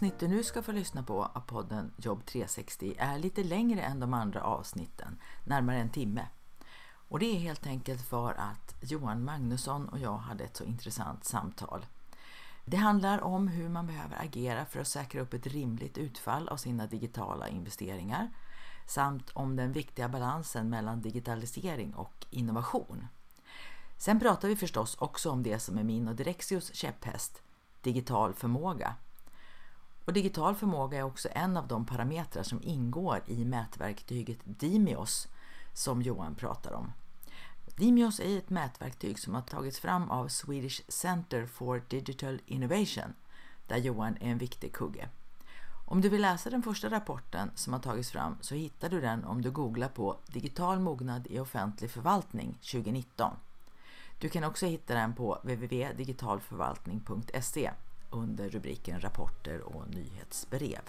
Avsnitt du nu ska få lyssna på av podden Jobb 360 är lite längre än de andra avsnitten, närmare en timme. Och det är helt enkelt för att Johan Magnusson och jag hade ett så intressant samtal. Det handlar om hur man behöver agera för att säkra upp ett rimligt utfall av sina digitala investeringar samt om den viktiga balansen mellan digitalisering och innovation. Sen pratar vi förstås också om det som är min och Direxios käpphäst, digital förmåga. Och digital förmåga är också en av de parametrar som ingår i mätverktyget Dimios som Johan pratar om. Dimios är ett mätverktyg som har tagits fram av Swedish Center for Digital Innovation där Johan är en viktig kugge. Om du vill läsa den första rapporten som har tagits fram så hittar du den om du googlar på Digital mognad i offentlig förvaltning 2019. Du kan också hitta den på www.digitalförvaltning.se under rubriken Rapporter och nyhetsbrev.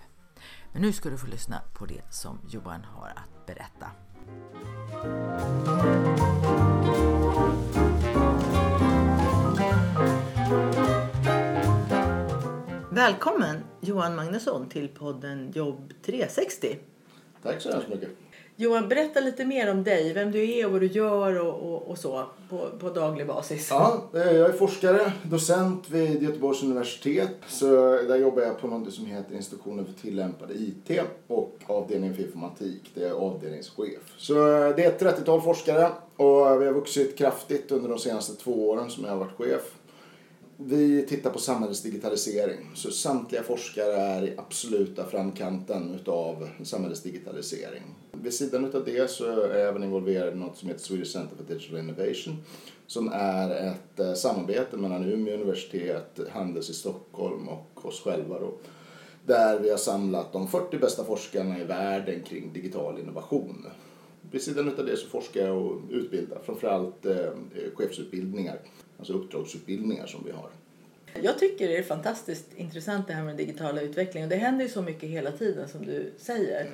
Men nu ska du få lyssna på det som Johan har att berätta. Välkommen Johan Magnusson till podden Jobb 360. Tack så hemskt mycket. Johan, berätta lite mer om dig, vem du är och vad du gör och, och, och så på, på daglig basis. Ja, eh, jag är forskare, docent vid Göteborgs universitet. Så där jobbar jag på något som heter Institutionen för tillämpad IT och avdelningen för informatik. Det är avdelningschef. Så eh, det är ett 30-tal forskare och vi har vuxit kraftigt under de senaste två åren som jag har varit chef. Vi tittar på samhällets digitalisering. Så samtliga forskare är i absoluta framkanten utav samhällets digitalisering. Vid sidan utav det så är jag även involverad i något som heter Swedish Center for Digital Innovation som är ett eh, samarbete mellan Umeå universitet, Handels i Stockholm och oss själva då. Där vi har samlat de 40 bästa forskarna i världen kring digital innovation. Vid sidan utav det så forskar jag och utbildar, framförallt eh, chefsutbildningar, alltså uppdragsutbildningar som vi har. Jag tycker det är fantastiskt intressant det här med den digitala utvecklingen. Det händer ju så mycket hela tiden som du säger.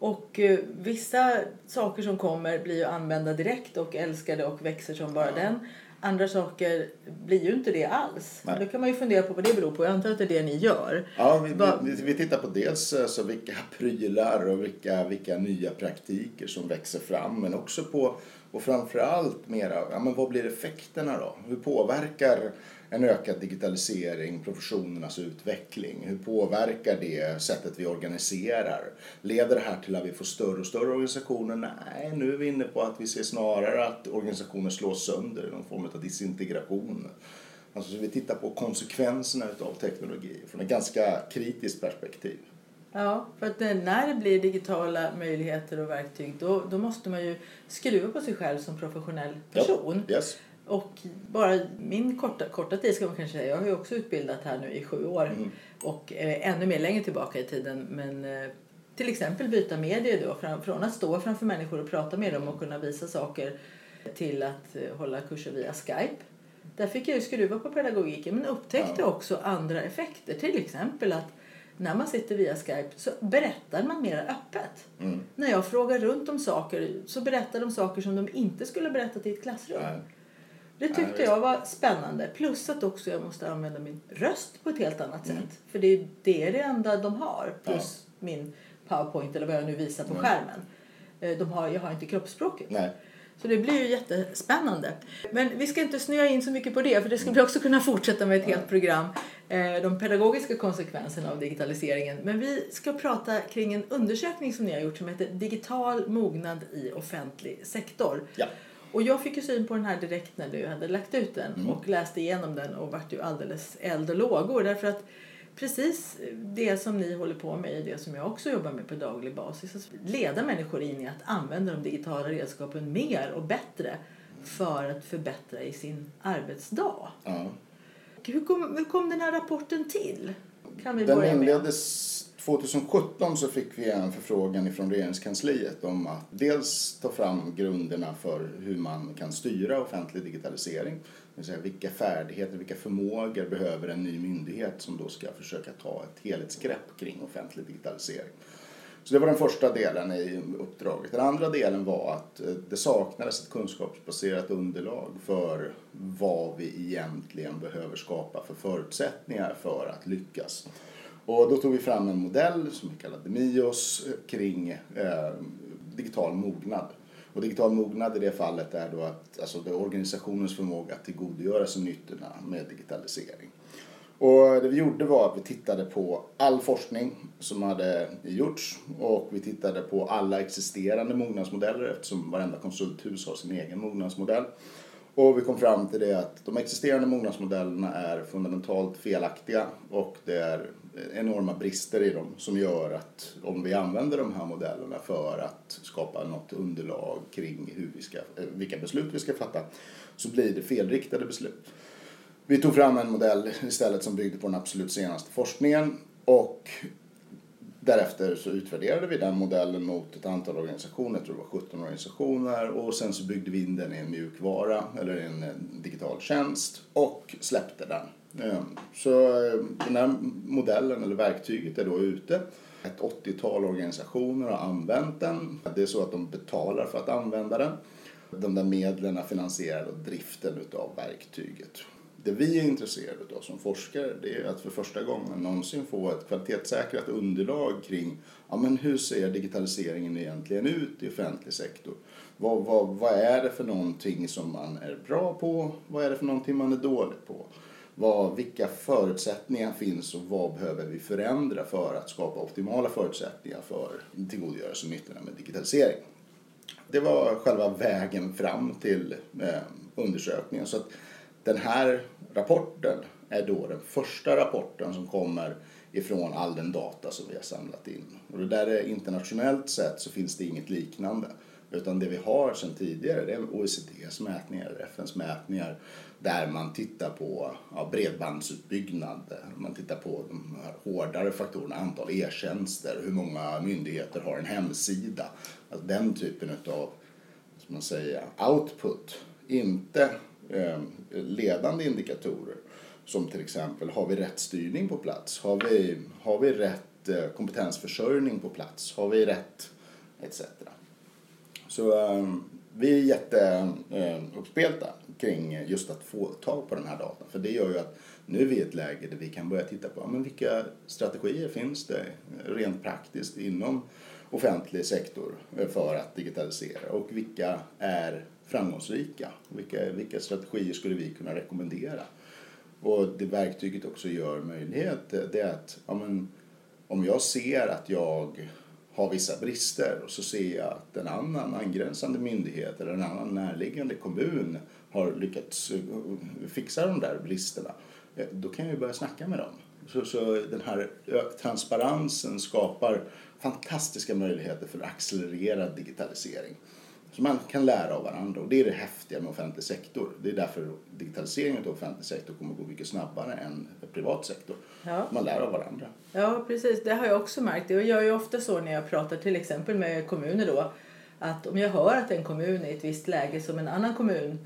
Och eh, vissa saker som kommer blir ju använda direkt och älskade och växer som bara den. Andra saker blir ju inte det alls. Nej. Då kan man ju fundera på vad det beror på. Jag antar att det är det ni gör. Ja, vi, Va- vi, vi tittar på dels alltså, vilka prylar och vilka, vilka nya praktiker som växer fram men också på och framförallt mera, ja, men vad blir effekterna då? Hur påverkar en ökad digitalisering professionernas utveckling? Hur påverkar det sättet vi organiserar? Leder det här till att vi får större och större organisationer? Nej, nu är vi inne på att vi ser snarare att organisationer slås sönder i någon form av disintegration. Alltså, så vi tittar på konsekvenserna av teknologi från ett ganska kritiskt perspektiv. Ja, för att det- när det blir digitala möjligheter och verktyg då, då måste man ju skruva på sig själv som professionell person. Yes. Och bara min korta, korta tid ska man kanske säga. Jag har ju också utbildat här nu i sju år. Mm. Och eh, ännu mer längre tillbaka i tiden. Men eh, till exempel byta medier då. Fram, från att stå framför människor och prata med dem och kunna visa saker till att eh, hålla kurser via Skype. Där fick jag ju skruva på pedagogiken men upptäckte Ja. också andra effekter. Till exempel att när man sitter via Skype så berättar man mer öppet. Mm. När jag frågar runt om saker så berättar de saker som de inte skulle berättat i ett klassrum. Nej. Det Ja, tyckte jag var spännande. Plus att också jag måste använda min röst på ett helt annat Mm. sätt. För det är, det är det enda de har. Plus min powerpoint eller vad jag nu visar på Mm. skärmen. Eh, De har, jag har inte kroppsspråket. Nej. Så det blir ju jättespännande. Men vi ska inte snöa in så mycket på det för det ska vi också kunna fortsätta med ett helt program. Eh, De pedagogiska konsekvenserna av digitaliseringen. Men vi ska prata kring en undersökning som ni har gjort som heter Digital mognad i offentlig sektor. Ja. Och jag fick ju syn på den här direkt när du hade lagt ut den Mm. och läste igenom den och vart ju alldeles eld och lågor därför att precis det som ni håller på med är det som jag också jobbar med på daglig basis. Att leda människor in i att använda de digitala redskapen mer och bättre för att förbättra i sin arbetsdag. Ja. hur kom, hur kom den här rapporten till? Kan vi Den börja med? inleddes 2017 så fick vi en förfrågan från regeringskansliet om att dels ta fram grunderna för hur man kan styra offentlig digitalisering. Det vill säga vilka färdigheter, vilka förmågor behöver en ny myndighet som då ska försöka ta ett helhetsgrepp kring offentlig digitalisering. Så det var den första delen i uppdraget. Den andra delen var att eh, det saknades ett kunskapsbaserat underlag för vad vi egentligen behöver skapa för förutsättningar för att lyckas. Och då tog vi fram en modell som vi kallade Mios kring eh, digital mognad. Och digital mognad i det fallet är då att, alltså det är organisationens förmåga att tillgodogöra sig nyttorna med digitalisering. Och det vi gjorde var att vi tittade på all forskning som hade gjorts och vi tittade på alla existerande mognadsmodeller eftersom varenda konsulthus har sin egen mognadsmodell. Och vi kom fram till det att de existerande mognadsmodellerna är fundamentalt felaktiga och det är enorma brister i dem som gör att om vi använder de här modellerna för att skapa något underlag kring hur vi ska, eh, vilka beslut vi ska fatta så blir det felriktade beslut. Vi tog fram en modell istället som byggde på den absolut senaste forskningen och därefter så utvärderade vi den modellen mot ett antal organisationer, jag tror det var 17 organisationer och sen så byggde vi in den i en mjukvara eller en eh, digital tjänst och släppte den. Ehm, så eh, den här modellen eller verktyget är då ute. Ett 80-tal organisationer har använt den. Det är så att de betalar för att använda den. De där medlen finansierar driften utav verktyget det vi är intresserade av som forskare det är att för första gången någonsin få ett kvalitetssäkrat underlag kring ja, men hur ser digitaliseringen egentligen ut i offentlig sektor. Vad, vad, vad är det för någonting som man är bra på? Vad är det för någonting man är dålig på? Vad, vilka förutsättningar finns och vad behöver vi förändra för att skapa optimala förutsättningar för tillgodogörelse och nyttorna med digitalisering? Det var själva vägen fram till eh, undersökningen. Så att den här rapporten är då den första rapporten som kommer ifrån all den data som vi har samlat in. Och det där är internationellt sett så finns det inget liknande. Utan det vi har sedan tidigare det är OECDs mätningar, FNs mätningar där man tittar på ja, bredbandsutbyggnad, man tittar på de hårdare faktorerna, antal e-tjänster, hur många myndigheter har en hemsida. Alltså den typen av man säger, output. Inte Eh, ledande indikatorer som till exempel har vi rätt styrning på plats? Har vi, har vi rätt eh, kompetensförsörjning på plats? Har vi rätt etc. Så ehm, vi är jätteuppspelta ehm, kring just att få tag på den här datan. För det gör ju att nu är vi i ett läge där vi kan börja titta på men vilka strategier finns det rent praktiskt inom offentlig sektor för att digitalisera och vilka är framgångsrika? Vilka, vilka strategier skulle vi kunna rekommendera? Och det verktyget också gör möjlighet det är att ja, men, om jag ser att jag har vissa brister och så ser jag att en annan angränsande myndighet eller en annan närliggande kommun har lyckats eh, fixa de där bristerna, eh, då kan jag ju börja snacka med dem. Så, så den här transparensen skapar fantastiska möjligheter för accelererad digitalisering. Så man kan lära av varandra och det är det häftiga med offentlig sektor. Det är därför digitaliseringen av offentlig sektor kommer att gå mycket snabbare än privat sektor. Ja. Man lär av varandra. Ja, precis. Det har jag också märkt. Jag gör ju ofta så när jag pratar till exempel med kommuner då. Att om jag hör att en kommun är i ett visst läge som en annan kommun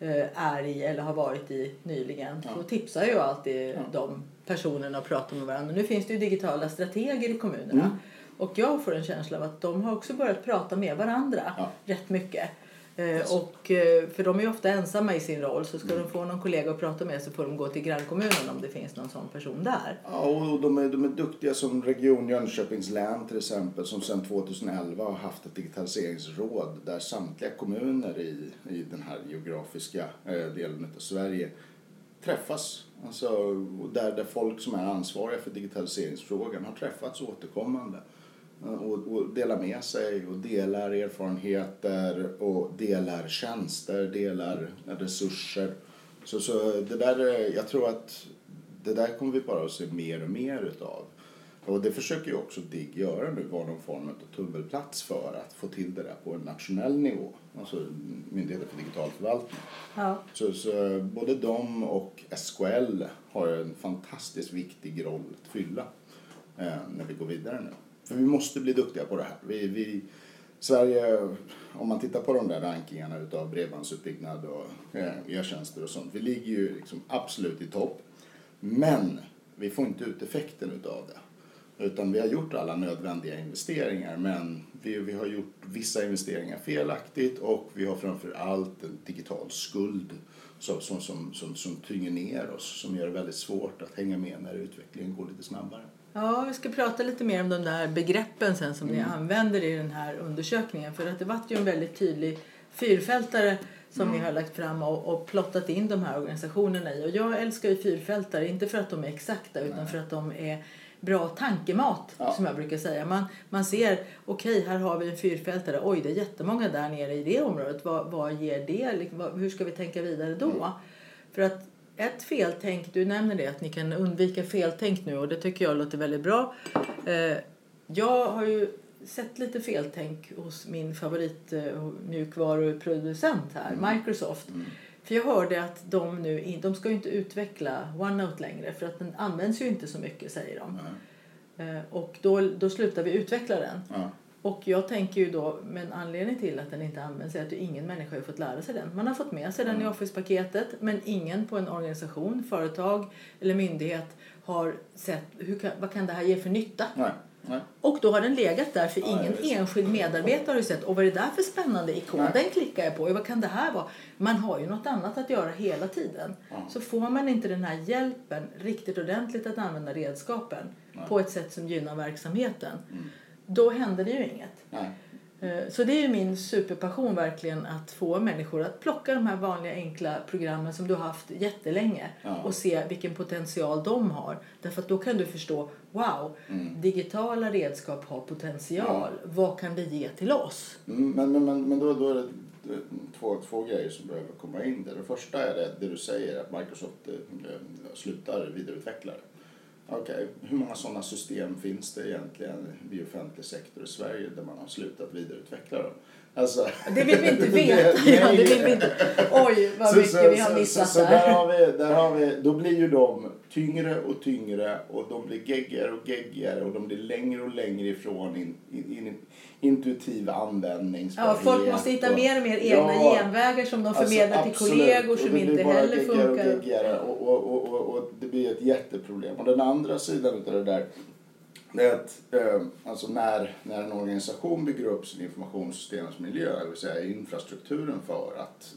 mm. är i eller har varit i nyligen. Ja. Så tipsar jag alltid ja. de personerna och pratar med varandra. Nu finns det ju digitala strateger i kommunerna. Mm. Och jag får en känsla av att de har också börjat prata med varandra ja. rätt mycket. Eh, och, eh, för de är ju ofta ensamma i sin roll så ska mm. de få någon kollega att prata med så får de gå till grannkommunen om det finns någon sån person där. Ja, och de är, de är duktiga som Region Jönköpings län till exempel som sedan 2011 har haft ett digitaliseringsråd där samtliga kommuner i, i den här geografiska eh, delen av Sverige träffas. Alltså, där, där folk som är ansvariga för digitaliseringsfrågan har träffats återkommande och, och delar med sig och delar erfarenheter och delar tjänster, delar resurser. Så, så det där, jag tror att det där kommer vi bara att se mer och mer utav. Och det försöker ju också DIGG göra nu, vara någon form av tummelplats för att få till det där på en nationell nivå. Alltså Myndigheten för digital förvaltning. Ja. Så, så både de och SKL har en fantastiskt viktig roll att fylla eh, när vi går vidare nu. För vi måste bli duktiga på det här. Vi, vi, Sverige, om man tittar på de där rankingarna utav bredbandsutbyggnad och eh, e-tjänster och sånt, vi ligger ju liksom absolut i topp. Men vi får inte ut effekten utav det. Utan vi har gjort alla nödvändiga investeringar men vi, vi har gjort vissa investeringar felaktigt och vi har framför allt en digital skuld som, som, som, som, som tynger ner oss, som gör det väldigt svårt att hänga med när utvecklingen går lite snabbare. Ja, vi ska prata lite mer om de där begreppen sen som ni använder i den här undersökningen. För att det var ju en väldigt tydlig fyrfältare som ni har lagt fram och, och plottat in de här organisationerna i. Och jag älskar ju fyrfältare, inte för att de är exakta utan för att de är bra tankemat Ja. som jag brukar säga. Man, man ser, okej här har vi en fyrfältare, oj det är jättemånga där nere i det området. Vad, vad ger det? Liksom, hur ska vi tänka vidare då? För att ett feltänk, du nämner det att ni kan undvika feltänk nu och det tycker jag låter väldigt bra. Eh, jag har ju sett lite feltänk hos min favorit eh, här, Microsoft. För jag hörde att de nu de ska inte utveckla OneNote längre för att den används ju inte så mycket säger de. Eh, och då, då slutar vi utveckla den. Ja. Och jag tänker ju då, men anledningen till att den inte används är att ingen människa har fått lära sig den. Man har fått med sig den i Office-paketet men ingen på en organisation, företag eller myndighet har sett hur kan, vad kan det här ge för nytta. Nej, nej. Och då har den legat där för Ja, ingen enskild medarbetare har ju sett och vad är det där för spännande ikon? Nej. Den klickar jag på. Och vad kan det här vara? Man har ju något annat att göra hela tiden. Så får man inte den här hjälpen riktigt ordentligt att använda redskapen på ett sätt som gynnar verksamheten. Då händer det ju inget. nej. Eh, Så det är ju min superpassion verkligen att få människor att plocka de här vanliga enkla programmen som du har haft jättelänge Ja. och se vilken potential de har. Därför att då kan du förstå, wow, digitala redskap har potential. Vad kan det ge till oss? Mm, Men, men, men, men då, då är det två, två grejer som behöver komma in där. Det första är det, det du säger att Microsoft eh, slutar vidareutveckla det. Okej, hur många sådana system finns det egentligen i offentlig sektor i Sverige där man har slutat vidareutveckla dem? Alltså, Det vill vi inte veta. Ja, det vill vi inte. Oj, vad mycket vi har missat så, så, där. Har vi, där har vi, då blir ju de tyngre och tyngre och de blir geggigare och geggigare och de blir längre och längre ifrån in, in, in, intuitiv användningsbarhet. Ja, folk måste hitta och- mer och mer egna Ja, genvägar som de förmedlar till absolut. kollegor som inte heller geggigare funkar. Och, geggigare och, och, och, och, det blir ett jätteproblem. Och den andra sidan utav det där det är att eh, alltså när, när en organisation bygger upp sin informationssystemsmiljö, det vill säga infrastrukturen för att,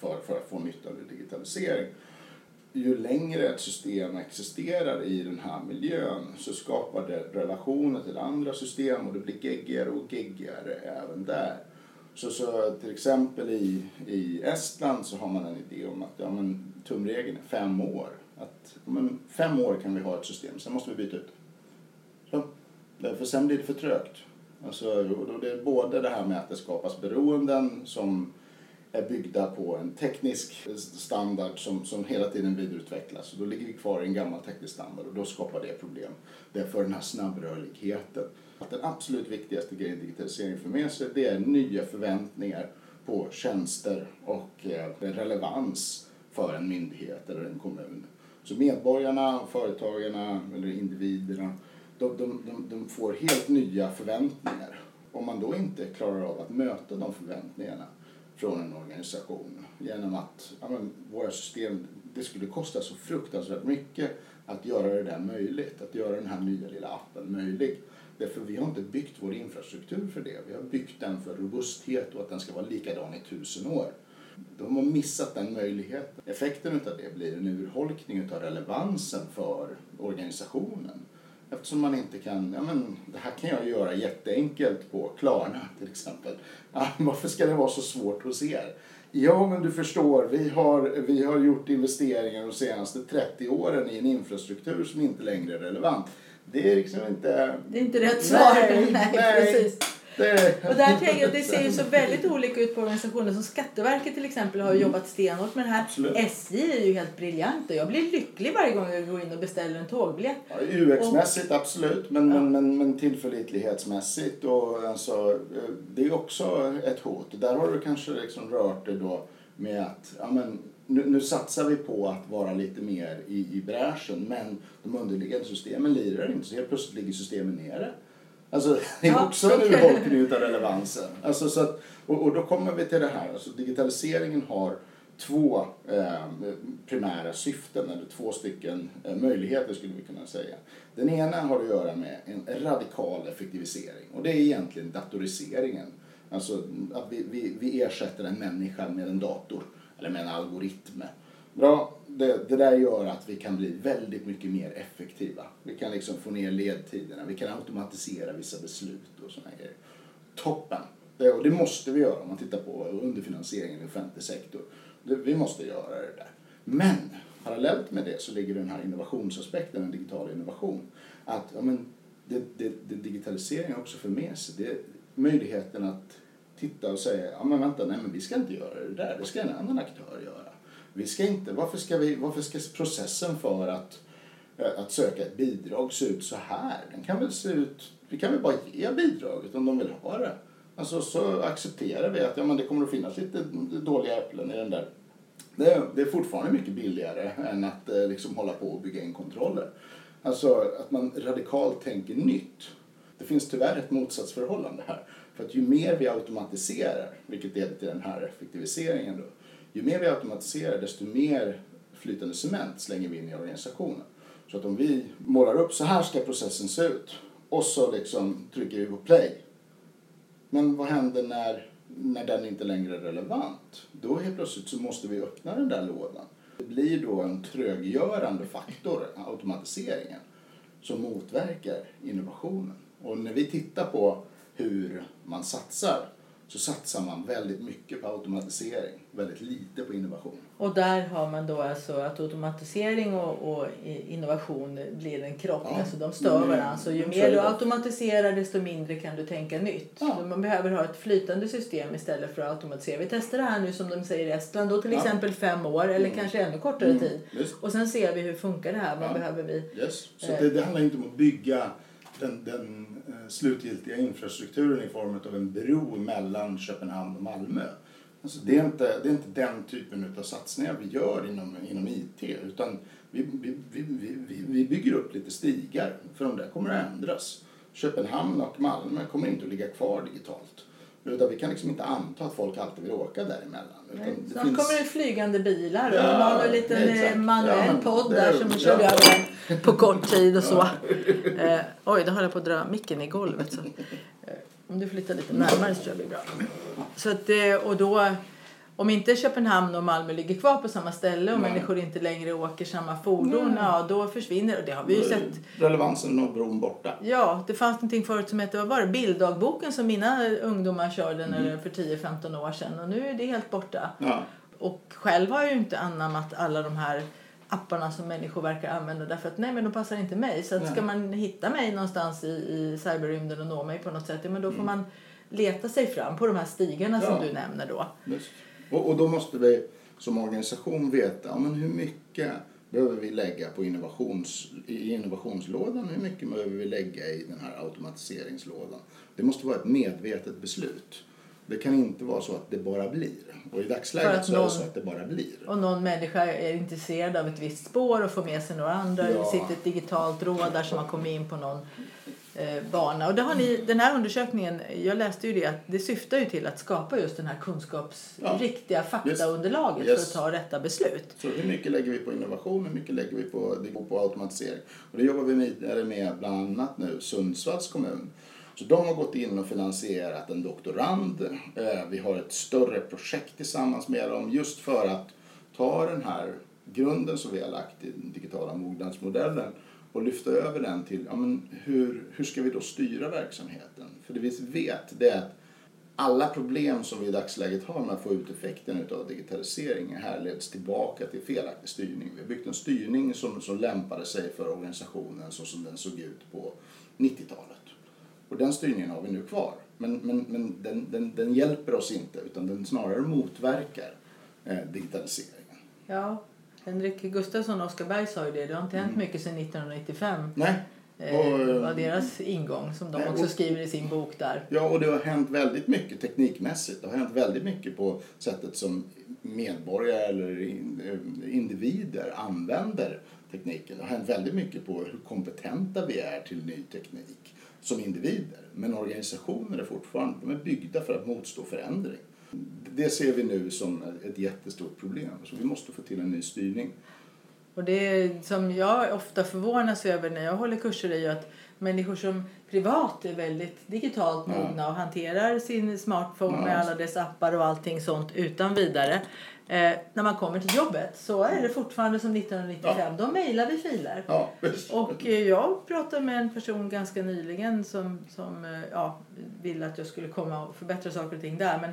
för, för att få nytta av digitalisering, ju längre ett system existerar i den här miljön så skapar det relationer till andra system och det blir geggigare och geggigare även där. Så, så till exempel i, i Estland så har man en idé om att ja, men, tumregeln är fem år. Att, ja, men, fem år kan vi ha ett system, sen måste vi byta ut det. Eh, därför sen blir det för trögt. Alltså, och det är både det här med att det skapas beroenden som är byggda på en teknisk standard som, som hela tiden vidareutvecklas. Och då ligger vi kvar i en gammal teknisk standard och då skapar det problem. Det är för den här snabbrörligheten. Att den absolut viktigaste grejen digitaliseringen för med sig det är nya förväntningar på tjänster och eh, relevans för en myndighet eller en kommun. Så medborgarna, företagarna eller individerna de, de, de, de får helt nya förväntningar. Om man då inte klarar av att möta de förväntningarna från en organisation genom att ja, men, våra system, det skulle kosta så fruktansvärt mycket att göra det där möjligt, att göra den här nya lilla appen möjlig. Därför vi har inte byggt vår infrastruktur för det. Vi har byggt den för robusthet och att den ska vara likadan i tusen år. De har missat den möjligheten. Effekten av det blir en urholkning av relevansen för organisationen. Eftersom man inte kan, ja men det här kan jag göra jätteenkelt på Klarna till exempel. Ja, varför ska det vara så svårt hos er? Ja men du förstår, vi har, vi har gjort investeringar de senaste 30 åren i en infrastruktur som inte längre är relevant. Det är liksom inte... Det är inte rätt Nej, svar. Nej, nej. precis. Och där tänker jag, det ser ju så väldigt olika ut på organisationer. Som Skatteverket till exempel har ju jobbat stenhårt med det här. Mm. Absolut. SJ är ju helt briljanta. Jag blir lycklig varje gång jag går in och beställer en tågbiljett. Ja, UX-mässigt absolut, men, men, men, men tillförlitlighetsmässigt och alltså, det är också ett hot. Där har du kanske liksom rört dig då med att ja, men, nu, nu satsar vi på att vara lite mer i, i bräschen men de underliggande systemen lirar inte så helt plötsligt ligger systemen nere. Alltså, det är också en urholkning utav relevansen. Alltså, så att, och, och då kommer vi till det här, alltså, digitaliseringen har två eh, primära syften, eller två stycken eh, möjligheter skulle vi kunna säga. Den ena har att göra med en radikal effektivisering och det är egentligen datoriseringen. Alltså att vi, vi, vi ersätter en människa med en dator eller med en algoritm. Bra, det, det där gör att vi kan bli väldigt mycket mer effektiva. Vi kan liksom få ner ledtiderna, vi kan automatisera vissa beslut och sådana grejer. Toppen! Det, och det måste vi göra om man tittar på underfinansieringen i offentlig sektor. Det, vi måste göra det där. Men parallellt med det så ligger den här innovationsaspekten, en digital innovation. Att ja, men, det, det, det digitaliseringen också för med sig, det är möjligheten att titta och säga, ja men vänta, nej men vi ska inte göra det där, det ska en annan aktör göra. Vi ska inte, varför ska, vi, varför ska processen för att, eh, att söka ett bidrag se ut så här? Den kan väl se ut, vi kan väl bara ge bidraget om de vill ha det. Alltså så accepterar vi att ja, men det kommer att finnas lite dåliga äpplen i den där. Det är, det är fortfarande mycket billigare än att eh, liksom hålla på och bygga in kontroller. Alltså att man radikalt tänker nytt. Det finns tyvärr ett motsatsförhållande här. För att ju mer vi automatiserar, vilket leder till den här effektiviseringen då, ju mer vi automatiserar desto mer flytande cement slänger vi in i organisationen. Så att om vi målar upp så här ska processen se ut och så liksom trycker vi på play. Men vad händer när, när den inte längre är relevant? Då helt plötsligt så måste vi öppna den där lådan. Det blir då en tröggörande faktor, automatiseringen, som motverkar innovationen. Och när vi tittar på hur man satsar så satsar man väldigt mycket på automatisering, väldigt lite på innovation. Och där har man då alltså att automatisering och, och innovation blir en krock. Ja, Alltså de stör men, varandra. Så ju mer du automatiserar desto mindre kan du tänka nytt. Ja. Så man behöver ha ett flytande system istället för att automatisera. Vi testar det här nu som de säger i Estland. Då till Ja. exempel fem år eller kanske ännu kortare Mm, tid. Just. Och sen ser vi hur funkar det här. Vad behöver vi? Yes. Så Eh. det, det handlar inte om att bygga den, den eh, slutgiltiga infrastrukturen i form av en bro mellan Köpenhamn och Malmö. Alltså det, är inte, det är inte den typen av satsningar vi gör inom, inom IT utan vi, vi, vi, vi, vi- bygger upp lite stigar för de där kommer att ändras. Köpenhamn och Malmö kommer inte att ligga kvar digitalt. Utan vi kan liksom inte anta att folk alltid vill åka däremellan. Utan Snart finns- kommer det flygande bilar och Ja, någon liten eh, manuell Ja, podd där som kör över på kort tid och så. Eh, oj, då höll jag på att dra micken i golvet. Så. Eh, om du flyttar lite närmare så tror jag det blir bra. Så att, eh, och då, om inte Köpenhamn och Malmö ligger kvar på samma ställe och Nej. människor inte längre åker samma fordon, ja då försvinner och det har vi ju sett. Relevansen av bron borta. Ja, det fanns någonting förut som hette, vad var det, bilddagboken som mina ungdomar körde Mm. när för 10-15 år sedan och nu är det helt borta. Ja. Och själv har jag ju inte anammat alla de här apparna som människor verkar använda därför att nej men de passar inte mig. Så att ska man hitta mig någonstans i, i cyberrymden och nå mig på något sätt, ja, men då får man leta sig fram på de här stigarna Mm. Ja. som du nämner då. Just. Och, och då måste vi som organisation veta ja, men hur mycket behöver vi lägga på innovations, i innovationslådan hur mycket behöver vi lägga i den här automatiseringslådan. Det måste vara ett medvetet beslut. Det kan inte vara så att det bara blir. Och i dagsläget att så är det så att det bara blir. Och någon människa är intresserad av ett visst spår och får med sig några andra. Ja. Det sitter ett digitalt råd där som har kommit in på någon eh, bana. Och det har ni, den här undersökningen, jag läste ju det, att det syftar ju till att skapa just den här kunskaps, Ja. faktaunderlaget Yes. för att ta rätta beslut. Så hur mycket lägger vi på innovation, hur mycket lägger vi på, på automatisering? Och det jobbar vi vidare med bland annat nu Sundsvalls kommun. Så de har gått in och finansierat en doktorand. Eh, vi har ett större projekt tillsammans med dem just för att ta den här grunden som vi har lagt i den digitala mognadsmodellen och lyfta över den till ja, men hur, hur ska vi då styra verksamheten? För det vi vet det är att alla problem som vi i dagsläget har med att få ut effekten av digitaliseringen härleds tillbaka till felaktig styrning. Vi har byggt en styrning som, som lämpade sig för organisationen så som den såg ut på 90-talet. Och den styrningen har vi nu kvar. Men, men, men den, den, den hjälper oss inte utan den snarare motverkar eh, digitaliseringen. Ja, Henrik Gustafsson och Oskar Berg sa ju det. Det har inte hänt Mm. mycket sedan 1995. Nej, Eh, Och, eh, var deras ingång som de nej, också och- skriver i sin bok där. Ja, och det har hänt väldigt mycket teknikmässigt. Det har hänt väldigt mycket på sättet som medborgare eller eh, individer använder tekniken. Det har hänt väldigt mycket på hur kompetenta vi är till ny teknik som individer. Men organisationer är fortfarande de är byggda för att motstå förändring. Det ser vi nu som ett jättestort problem. Så vi måste få till en ny styrning. Och det som jag ofta förvånas över när jag håller kurser är ju att människor som privat är väldigt digitalt Ja. mogna och hanterar sin smartphone Ja. med alla dess appar och allting sånt utan vidare. Eh, när man kommer till jobbet så är det fortfarande som 1995. Då mejlar vi filer. Ja. Och eh, jag pratade med en person ganska nyligen som, som eh, ja, ville att jag skulle komma och förbättra saker och ting där. Men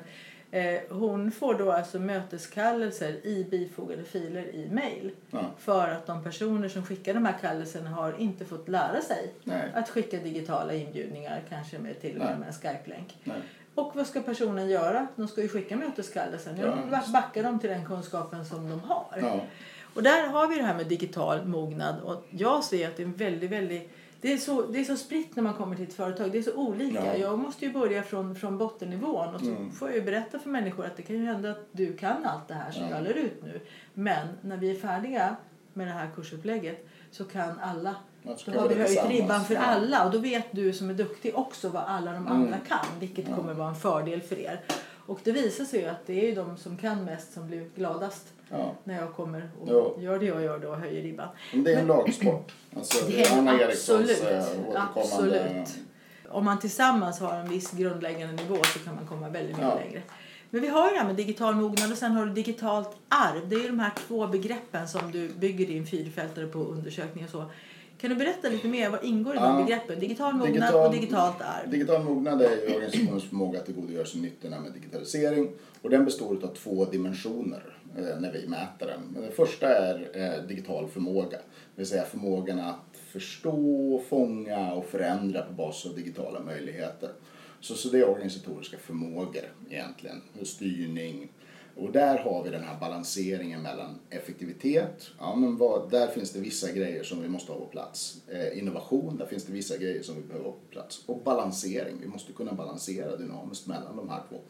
hon får då alltså möteskallelser i bifogade filer i mejl. Ja. För att de personer som skickar de här kallelserna har inte fått lära sig Nej. att skicka digitala inbjudningar, kanske med till och med med en Skype-länk. Och vad ska personen göra? De ska ju skicka möteskallelsen. Ja. Ja. Backa dem till den kunskapen som de har. Ja. Och där har vi det här med digital mognad. Och jag ser att det är en väldigt, väldigt... Det är, så, det är så spritt när man kommer till ett företag. Det är så olika. Ja. Jag måste ju börja från, från bottennivån. Och så Mm. får jag ju berätta för människor att det kan ju hända att du kan allt det här som Ja. jag lär ut nu. Men när vi är färdiga med det här kursupplägget så kan alla. Då har vi höjt ribban för Ja. alla. Och då vet du som är duktig också vad alla de andra Mm. kan. Vilket Ja. kommer vara en fördel för er. Och det visar sig ju att det är ju de som kan mest som blir gladast Ja. när jag kommer och Ja. gör det jag gör då och höjer ribban. Men det är en lagsport. Alltså, Det är Anna Erikssons absolut, eh, återkommande... absolut. Om man tillsammans har en viss grundläggande nivå så kan man komma väldigt mycket Ja. längre. Men vi har ju det här med digital mognad och sen har du digitalt arv. Det är ju de här två begreppen som du bygger din fyrfältare på undersökning och så. Kan du berätta lite mer? Vad ingår i de Ja. begreppen? Digital mognad Digital- och digitalt arv. Digital mognad är ju organisationens förmåga att tillgodogöra sig nyttorna med digitalisering. Och den består av två dimensioner Eh, när vi mäter den. Det Den första är eh, digital förmåga. Det vill säga förmågan att förstå, fånga och förändra på basis av digitala möjligheter. Så, så det är organisatoriska förmågor egentligen. Och styrning. Och där har vi den här balanseringen mellan effektivitet. Ja, men vad, där finns det vissa grejer som vi måste ha på plats. Eh, innovation, där finns det vissa grejer som vi behöver ha på plats. Och balansering, vi måste kunna balansera dynamiskt mellan de här två.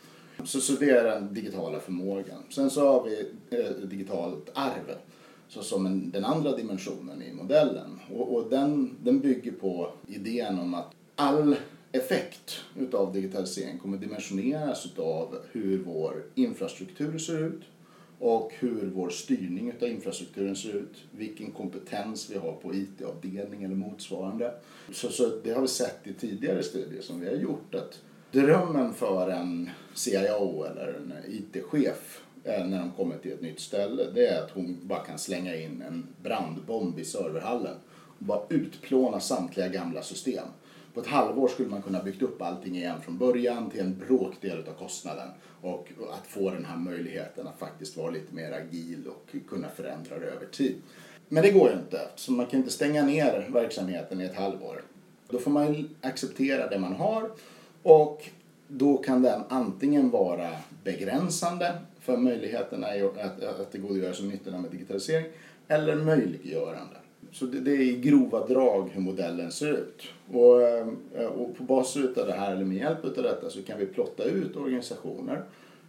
Så, så det är den digitala förmågan. Sen så har vi eh, digitalt arv. Så som en, den andra dimensionen i modellen. Och, och den, den bygger på idén om att all effekt utav digitalisering kommer dimensioneras utav hur vår infrastruktur ser ut och hur vår styrning utav infrastrukturen ser ut, vilken kompetens vi har på IT-avdelning eller motsvarande. Så, så det har vi sett i tidigare studier som vi har gjort att drömmen för en CIO eller en IT-chef eh, när de kommer till ett nytt ställe det är att hon bara kan slänga in en brandbomb i serverhallen och bara utplåna samtliga gamla system. På ett halvår skulle man kunna byggt upp allting igen från början till en bråkdel av kostnaden och att få den här möjligheten att faktiskt vara lite mer agil och kunna förändra det över tid. Men det går ju inte, eftersom man kan inte stänga ner verksamheten i ett halvår. Då får man ju acceptera det man har och då kan den antingen vara begränsande för möjligheterna att, att tillgodogöra sig nyttorna med digitalisering eller möjliggörande. Så det, det är i grova drag hur modellen ser ut. Och, eh, och på basis av det här, eller med hjälp av detta, så kan vi plotta ut organisationer.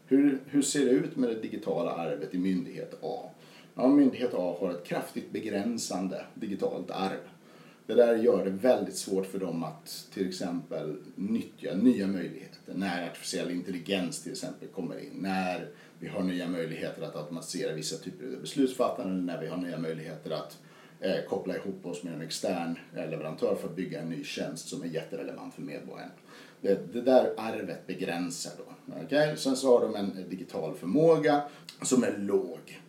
Hur, hur ser det ut med det digitala arvet i myndighet A? Ja, myndighet A har ett kraftigt begränsande digitalt arv. Det där gör det väldigt svårt för dem att till exempel nyttja nya möjligheter. När artificiell intelligens till exempel kommer in. När vi har nya möjligheter att automatisera vissa typer av beslutsfattande. När vi har nya möjligheter att eh, koppla ihop oss med en extern eh, leverantör för att bygga en ny tjänst som är jätterelevant för medborgaren. Det, det där arvet begränsar då. Okay? Sen så har de en digital förmåga som är låg.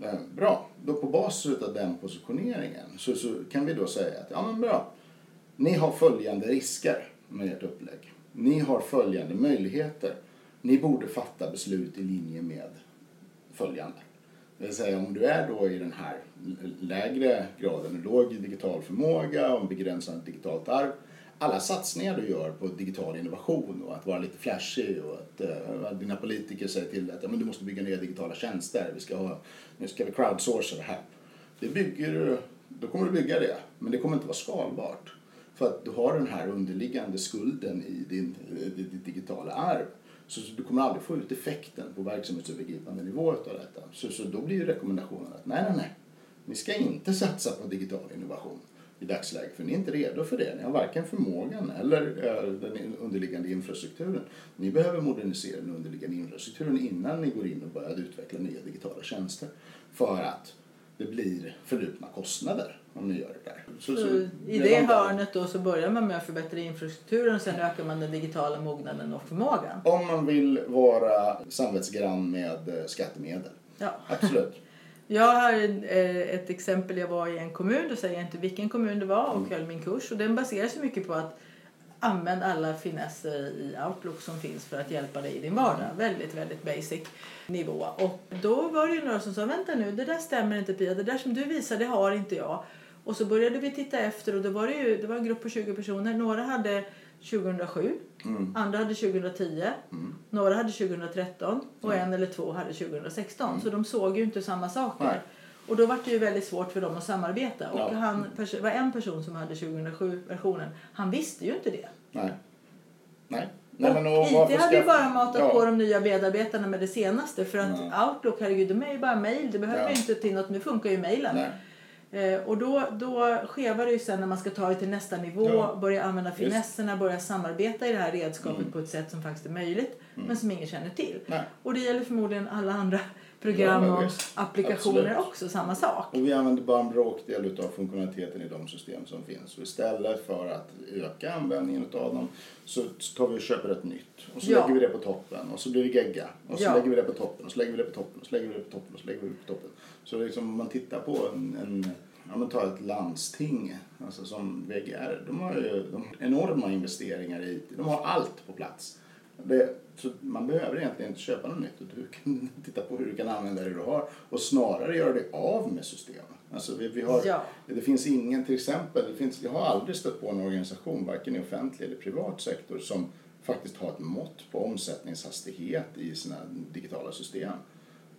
Men Bra, då på basis av den positioneringen så, så kan vi då säga att ja men bra, ni har följande risker med ert upplägg. Ni har följande möjligheter. Ni borde fatta beslut i linje med följande. Det vill säga om du är då i den här lägre graden, låg digital förmåga och begränsad digitalt arv alla satsningar du gör på digital innovation och att vara lite flashig och att uh, dina politiker säger till dig att ja, men du måste bygga nya digitala tjänster, vi ska ha, nu ska vi crowdsourca det här. Det bygger, då kommer du bygga det, men det kommer inte vara skalbart. För att du har den här underliggande skulden i din, ditt digitala arv. Så, så, du kommer aldrig få ut effekten på verksamhetsövergripande nivå av detta. Så, så då blir ju rekommendationen att nej, nej, nej. Ni ska inte satsa på digital innovation i dagsläget för ni är inte redo för det. Ni har varken förmågan eller äh, den underliggande infrastrukturen. Ni behöver modernisera den underliggande infrastrukturen innan ni går in och börjar utveckla nya digitala tjänster. För att det blir förlupna kostnader om ni gör det där. Så, så, så I det hörnet då så börjar man med att förbättra infrastrukturen och sen ökar man den digitala mognaden och förmågan? Om man vill vara samvetsgrann med eh, skattemedel. Ja. Absolut. Jag har eh, ett exempel. Jag var i en kommun, då säger jag inte vilken kommun det var, och mm. höll min kurs. Och den baseras mycket på att använda alla finesser i Outlook som finns för att hjälpa dig i din vardag. Mm. Väldigt, väldigt basic nivå. Och då var det ju några som sa, vänta nu, det där stämmer inte Pia, det där som du visar det har inte jag. Och så började vi titta efter och då var det ju, det var en grupp på 20 personer. Några hade 2007, mm. andra hade 2010, mm. några hade 2013 och en eller två hade 2016. Mm. Så de såg ju inte samma saker. Nej. Och då var det ju väldigt svårt för dem att samarbeta. Och ja. han var en person som hade 2007-versionen. Han visste ju inte det. Nej. Nej. Nej, men och IT hade ju bara matat ja. på de nya medarbetarna med det senaste. För att ja. Outlook, herregud, de är ju bara mail. Det behöver ja. inte till något. Nu funkar ju mailen. Eh, och då, då skevar det ju sen när man ska ta det till nästa nivå, ja. börja använda finesserna, börja samarbeta i det här redskapet mm. på ett sätt som faktiskt är möjligt mm. men som ingen känner till. Nej. Och det gäller förmodligen alla andra program ja, och applikationer Absolut. också, samma sak. Och vi använder bara en bråkdel av funktionaliteten i de system som finns. Och istället för att öka användningen av dem så tar vi och köper ett nytt. Och så ja. lägger vi det på toppen och så blir det gegga. Och så lägger vi det på toppen och så lägger vi det på toppen och så lägger vi det på toppen och så lägger vi det på toppen. Så liksom om man tittar på en, en ja, men ta ett landsting alltså som VGR. De har ju de har enorma investeringar i De har allt på plats. Det, så man behöver egentligen inte köpa något nytt. Du kan titta på hur du kan använda det du har och snarare göra dig av med systemet. Alltså vi, vi har, ja. Det finns ingen, till exempel, det finns, jag har aldrig stött på en organisation, varken i offentlig eller privat sektor, som faktiskt har ett mått på omsättningshastighet i sina digitala system.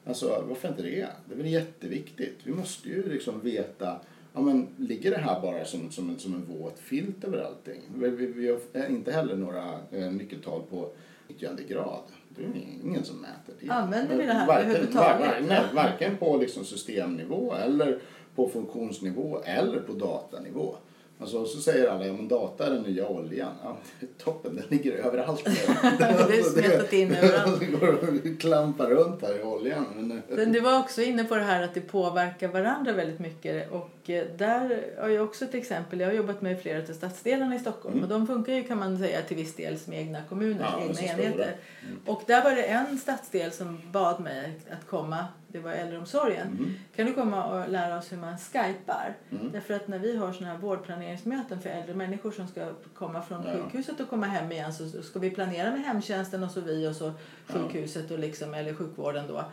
Alltså varför inte det? Det är väl jätteviktigt. Vi måste ju liksom veta ja, men, ligger det här bara som, som, en, som en våt filt över allting? Vi, vi, vi har inte heller några eh, nyckeltal på nyttjandegrad. Det är ingen som mäter det. Använder vi det här varken, överhuvudtaget? Var, nej, varken på liksom systemnivå eller på funktionsnivå eller på datanivå. Alltså, så säger alla, ja men data är den nya oljan. Ja, toppen, den ligger överallt. det är smetat in överallt. går klampar runt här i oljan. Men... men du var också inne på det här att det påverkar varandra väldigt mycket. Och eh, där har jag också ett exempel. Jag har jobbat med flera av stadsdelarna i Stockholm. Mm. Och de funkar ju kan man säga till viss del som egna kommuner, ja, egna enheter. Mm. Och där var det en stadsdel som bad mig att komma det var äldreomsorgen. Mm. Kan du komma och lära oss hur man skypar? Mm. Därför att när vi har såna här vårdplaneringsmöten för äldre människor som ska komma från ja. sjukhuset och komma hem igen så ska vi planera med hemtjänsten och så vi och så sjukhuset och liksom, eller sjukvården då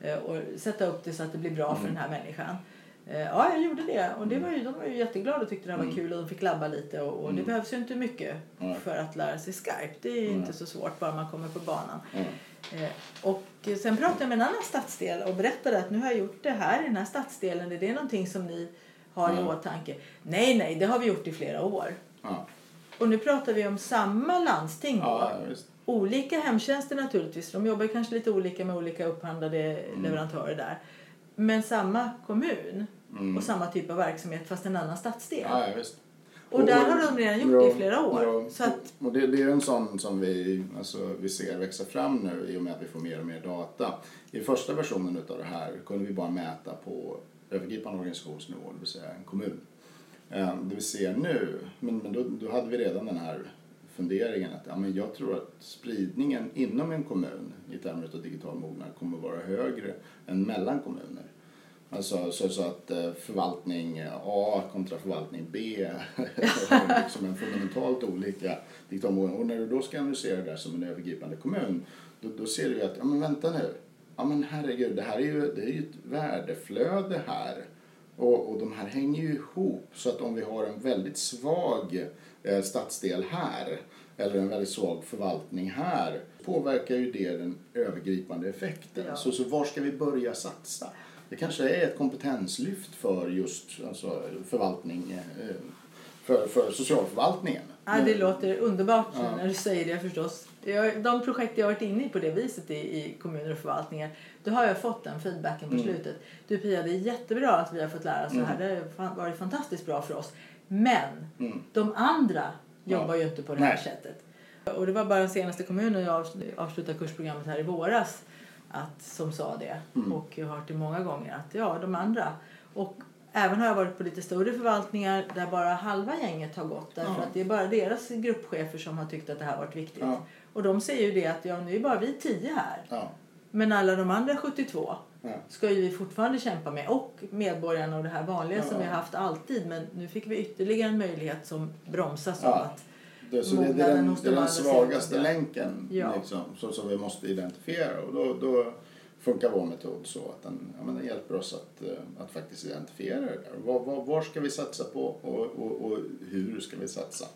eh, och sätta upp det så att det blir bra mm. för den här människan. Eh, ja, jag gjorde det och det var ju, de var ju jätteglada och tyckte det var mm. kul och de fick labba lite och, och det mm. behövs ju inte mycket för att lära sig Skype. Det är inte så svårt bara man kommer på banan. Eh, och sen pratade jag med en annan stadsdel och berättade att nu har jag gjort det här i den här stadsdelen. Är det någonting som ni har mm. i åtanke? Nej, nej, det har vi gjort i flera år. Ja. Och nu pratar vi om samma landsting. Ja, olika hemtjänster naturligtvis. De jobbar kanske lite olika med olika upphandlade mm. leverantörer där. Men samma kommun mm. och samma typ av verksamhet fast en annan stadsdel. Ja. Och, där har de redan gjort ja, det i flera år. Ja, så att... och det, det är en sån som vi, alltså, vi ser växa fram nu i och med att vi får mer och mer data. I första versionen av det här kunde vi bara mäta på övergripande organisationsnivå, det vill säga en kommun. Ehm, det vi ser nu, men, men då, då hade vi redan den här funderingen att ja, men jag tror att spridningen inom en kommun i termer av digital mognad kommer att vara högre än mellan kommuner. Alltså så, så att eh, förvaltning A kontra förvaltning B har liksom en fundamentalt olika diktator. Och när du då ska analysera det där som en övergripande kommun då, då ser du att, ja men vänta nu, ja men herregud, det här är ju, det är ju ett värdeflöde här Och, och de här hänger ju ihop så att om vi har en väldigt svag eh, stadsdel här eller en väldigt svag förvaltning här påverkar ju det den övergripande effekten. Ja. Så, så var ska vi börja satsa? Det kanske är ett kompetenslyft för just alltså, förvaltning, eh, för, för socialförvaltningen. Ja, det låter underbart Ja. när du säger det förstås. Jag, de projekt jag varit inne i på det viset i, i kommuner och förvaltningar, då har jag fått den feedbacken på Mm. slutet. Du Pia, det är jättebra att vi har fått lära oss det här. Det har varit fantastiskt bra för oss. Men Mm. de andra Ja. jobbar ju inte på det här Nej. sättet. Och det var bara den senaste kommunen jag avs- avslutade kursprogrammet här i våras att, som sa det. Mm. Och jag har hört det många gånger att ja, de andra. Och även har jag varit på lite större förvaltningar där bara halva gänget har gått. Därför Ja. att det är bara deras gruppchefer som har tyckt att det här varit viktigt. Ja. Och de säger ju det att ja, nu är bara vi tio här. Ja. Men alla de andra 72 Ja. ska ju vi fortfarande kämpa med. Och medborgarna och det här vanliga som vi har haft alltid. Men nu fick vi ytterligare en möjlighet som bromsas av att Det, så det, det är den, det är de den svagaste länken Ja. liksom, så, som vi måste identifiera. Och då, då funkar vår metod så att den, ja, men den hjälper oss att, eh, att faktiskt identifiera det där. Var, var, var ska vi satsa på och, och, och hur ska vi satsa?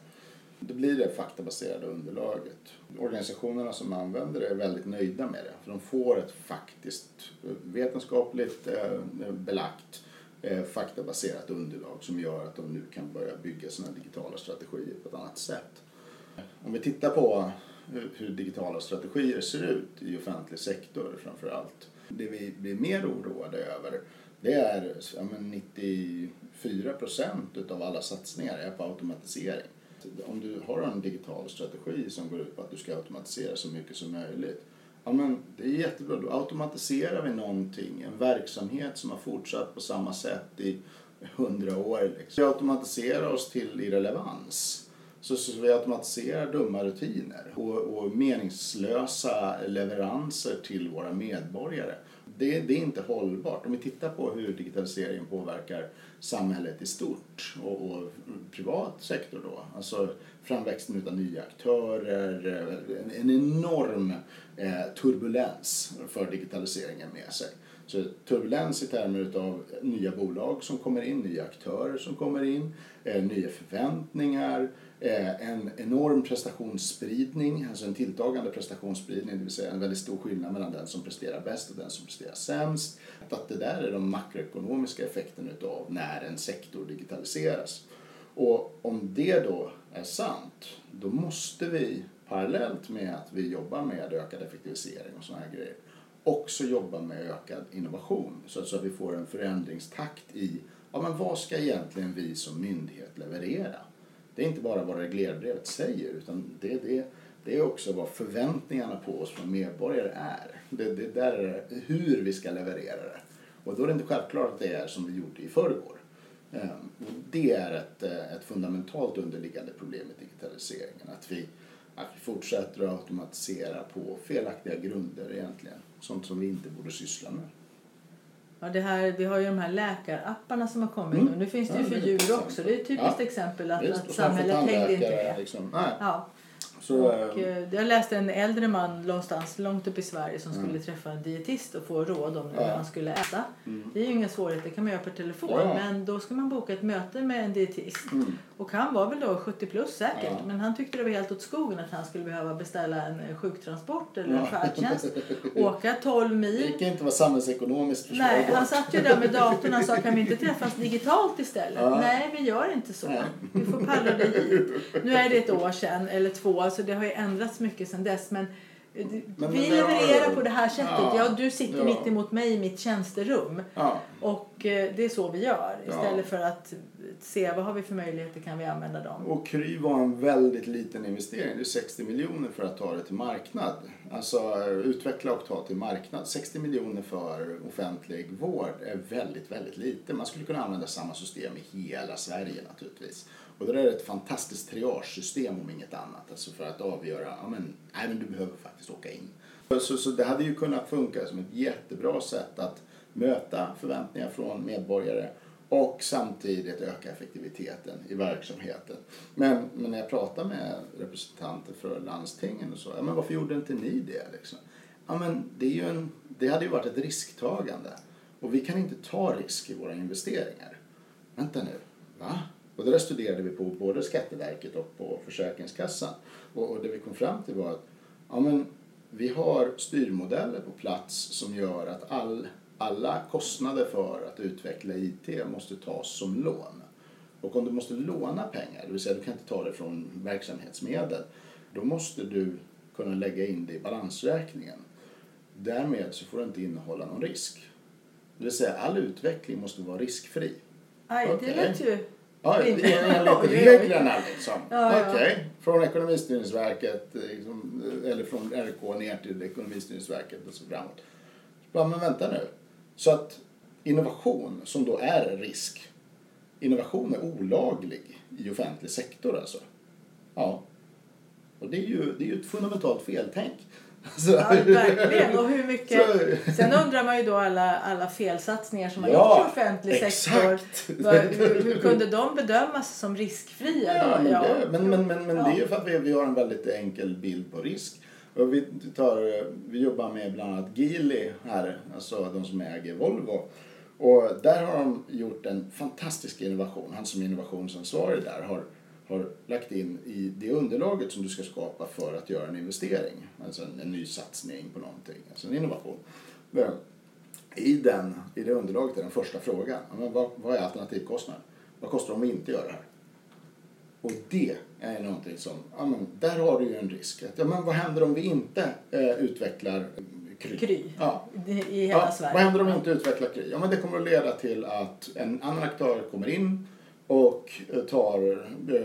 Det blir det faktabaserade underlaget. Organisationerna som använder det är väldigt nöjda med det. För de får ett faktiskt eh, vetenskapligt eh, belagt eh, faktabaserat underlag som gör att de nu kan börja bygga sina digitala strategier på ett annat sätt. Om vi tittar på eh, hur- digitala strategier ser ut i offentlig sektor framför allt. Det vi blir mer oroade över det är ja, men 94 procent av alla satsningar är på automatisering. Om du har en digital strategi som går ut på att du ska automatisera så mycket som möjligt Ja, men det är jättebra. Då automatiserar vi någonting, en verksamhet som har fortsatt på samma sätt i hundra år. Liksom. Vi automatiserar oss till irrelevans. Så, så vi automatiserar dumma rutiner och, och meningslösa leveranser till våra medborgare. Det, det är inte hållbart. Om vi tittar på hur digitaliseringen påverkar samhället i stort och, och privat sektor då. Alltså framväxten av nya aktörer, eh, en, en enorm eh, turbulens för digitaliseringen med sig. Så turbulens i termer av nya bolag som kommer in, nya aktörer som kommer in, eh, nya förväntningar, eh, en enorm prestationsspridning, alltså en tilltagande prestationsspridning, det vill säga en väldigt stor skillnad mellan den som presterar bäst och den som presterar sämst. Att det där är de makroekonomiska effekterna utav när en sektor digitaliseras. Och om det då är sant, då måste vi parallellt med att vi jobbar med ökad effektivisering och sådana här grejer också jobba med ökad innovation så att, så att vi får en förändringstakt i ja, men vad ska egentligen vi som myndighet leverera. Det är inte bara vad reglerbrevet säger utan det, är det, det är också vad förväntningarna på oss som medborgare är. Det, det där är hur vi ska leverera det. Och då är det inte självklart att det är som vi gjorde i förrgår. Ehm, och Det är ett, eh, ett fundamentalt underliggande problem med digitaliseringen. Att vi, att vi fortsätter att automatisera på felaktiga grunder egentligen. Sånt som vi inte borde syssla med. Ja, det här, vi har ju de här läkarapparna som har kommit Mm. nu. Nu finns det ju Ja, för det djur också. Det är ett typiskt Ja. exempel att, Visst, att samhället hängde inte med. Liksom. Ja. Så, Och, eh, eh, jag läste en äldre man någonstans långt upp i Sverige som skulle Mm. träffa en dietist och få råd om Ja. hur han skulle äta. mm, Det är ju inga svårigheter, det kan man göra per telefon. Ja. Men då ska man boka ett möte med en dietist. mm. Och han var väl då 70 plus säkert. Ja. Men han tyckte det var helt åt skogen att han skulle behöva beställa en eh, sjuktransport eller en färdtjänst. Åka 12 Det mil. gick inte vara samhällsekonomiskt Nej, försvarbart. han satt ju där med datorn och sa kan vi inte träffas digitalt istället? Ja. Nej, vi gör inte så. Nej. Vi får pallra dig hit. Nu är det ett år sedan, eller två, alltså det har ju ändrats mycket sedan dess. Men, det- Men vi levererar på det här sättet. Ja. Ja, du sitter Ja. mitt emot mig i mitt tjänsterum. Ja, Och eh, det är så vi gör. Ja. Istället för att se vad har vi för möjligheter, kan vi använda dem? och Kry var en väldigt liten investering. Det är 60 miljoner för att ta det till marknad. Alltså utveckla och ta till marknad. 60 miljoner för offentlig vård är väldigt, väldigt lite. Man skulle kunna använda samma system i hela Sverige naturligtvis. Och det där är ett fantastiskt triagesystem om inget annat. Alltså för att avgöra, ja men, nej men du behöver faktiskt åka in. Så, så det hade ju kunnat funka som ett jättebra sätt att möta förväntningar från medborgare och samtidigt öka effektiviteten i verksamheten. Men, men när jag pratar med representanter för landstingen och så, ja men varför gjorde inte ni det liksom? Ja men det, är ju en, det hade ju varit ett risktagande och vi kan inte ta risk i våra investeringar. vänta nu, va? Och det där studerade vi på både Skatteverket och på Försäkringskassan. Och, och det vi kom fram till var att ja, men, vi har styrmodeller på plats som gör att all, alla kostnader för att utveckla IT måste tas som lån. Och om du måste låna pengar, det vill säga du kan inte ta det från verksamhetsmedel, då måste du kunna lägga in det i balansräkningen. Därmed så får det inte innehålla någon risk. Det vill säga all utveckling måste vara riskfri. Aj, Okej. det lät ju... Ja, enligt reglerna liksom. Ja, ja. Okej, från Ekonomistyrningsverket liksom, eller från RK ner till Ekonomistyrningsverket och så framåt. Ja, men vänta nu. Så att innovation som då är risk, innovation är olaglig i offentlig sektor alltså. Ja. Och det är ju, det är ju ett fundamentalt feltänk. Ja, verkligen. Och hur mycket... Sen undrar man ju då alla, alla felsatsningar som har Ja, gjorts i offentlig exakt. sektor. Hur, hur kunde de bedömas som riskfria? Ja, men, det, men, men, men, men Ja. det är ju för att vi, vi har en väldigt enkel bild på risk. Och vi, tar, vi jobbar med bland annat Geely här, alltså de som äger Volvo. Och där har de gjort en fantastisk innovation. Han som är innovationsansvarig där har, har lagt in i det underlaget som du ska skapa för att göra en investering. Alltså en, en ny satsning på någonting, alltså en innovation. Men I, den, I det underlaget är den första frågan. Men vad, vad är alternativkostnaden? Vad kostar det om vi inte gör det här? Och det är någonting som, ja men där har du ju en risk. Ja, men vad händer om vi inte eh, utvecklar Kry? Kry. Ja. I hela Ja, Sverige. vad händer om vi inte utvecklar Kry? Ja men det kommer att leda till att en annan aktör kommer in och eh, tar, eh,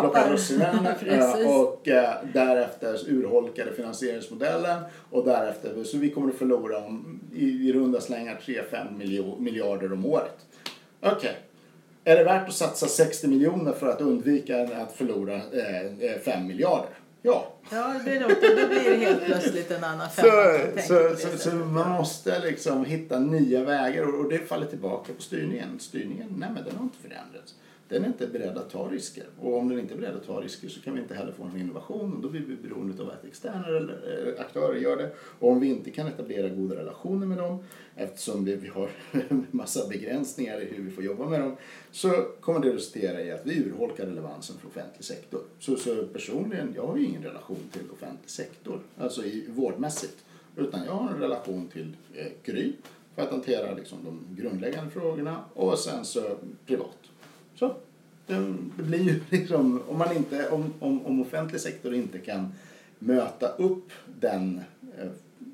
plockar russinen och eh, därefter urholkar det finansieringsmodellen och därefter, så vi kommer att förlora om, i, i runda slängar 3-5 miljo- miljarder om året. Okej. Är det värt att satsa 60 miljoner för att undvika att förlora eh, 5 miljarder? Ja. Ja, det låter, då blir det helt plötsligt en annan Så, femma. så, så, så sättet. man måste liksom hitta nya vägar och, och det faller tillbaka på styrningen. Styrningen, nej men den har inte förändrats. Den är inte beredd att ta risker. Och om den inte är beredd att ta risker så kan vi inte heller få någon innovation och då blir vi beroende av att externa eller, eh, aktörer gör det. Och om vi inte kan etablera goda relationer med dem eftersom vi, vi har en massa begränsningar i hur vi får jobba med dem så kommer det resultera i att vi urholkar relevansen för offentlig sektor. Så, så personligen, jag har ju ingen relation till offentlig sektor, alltså i vårdmässigt. Utan jag har en relation till eh, Kry för att hantera liksom, de grundläggande frågorna och sen så privat. Så det, blir ju liksom, om, man inte, om, om, om offentlig sektor inte kan möta upp den, eh,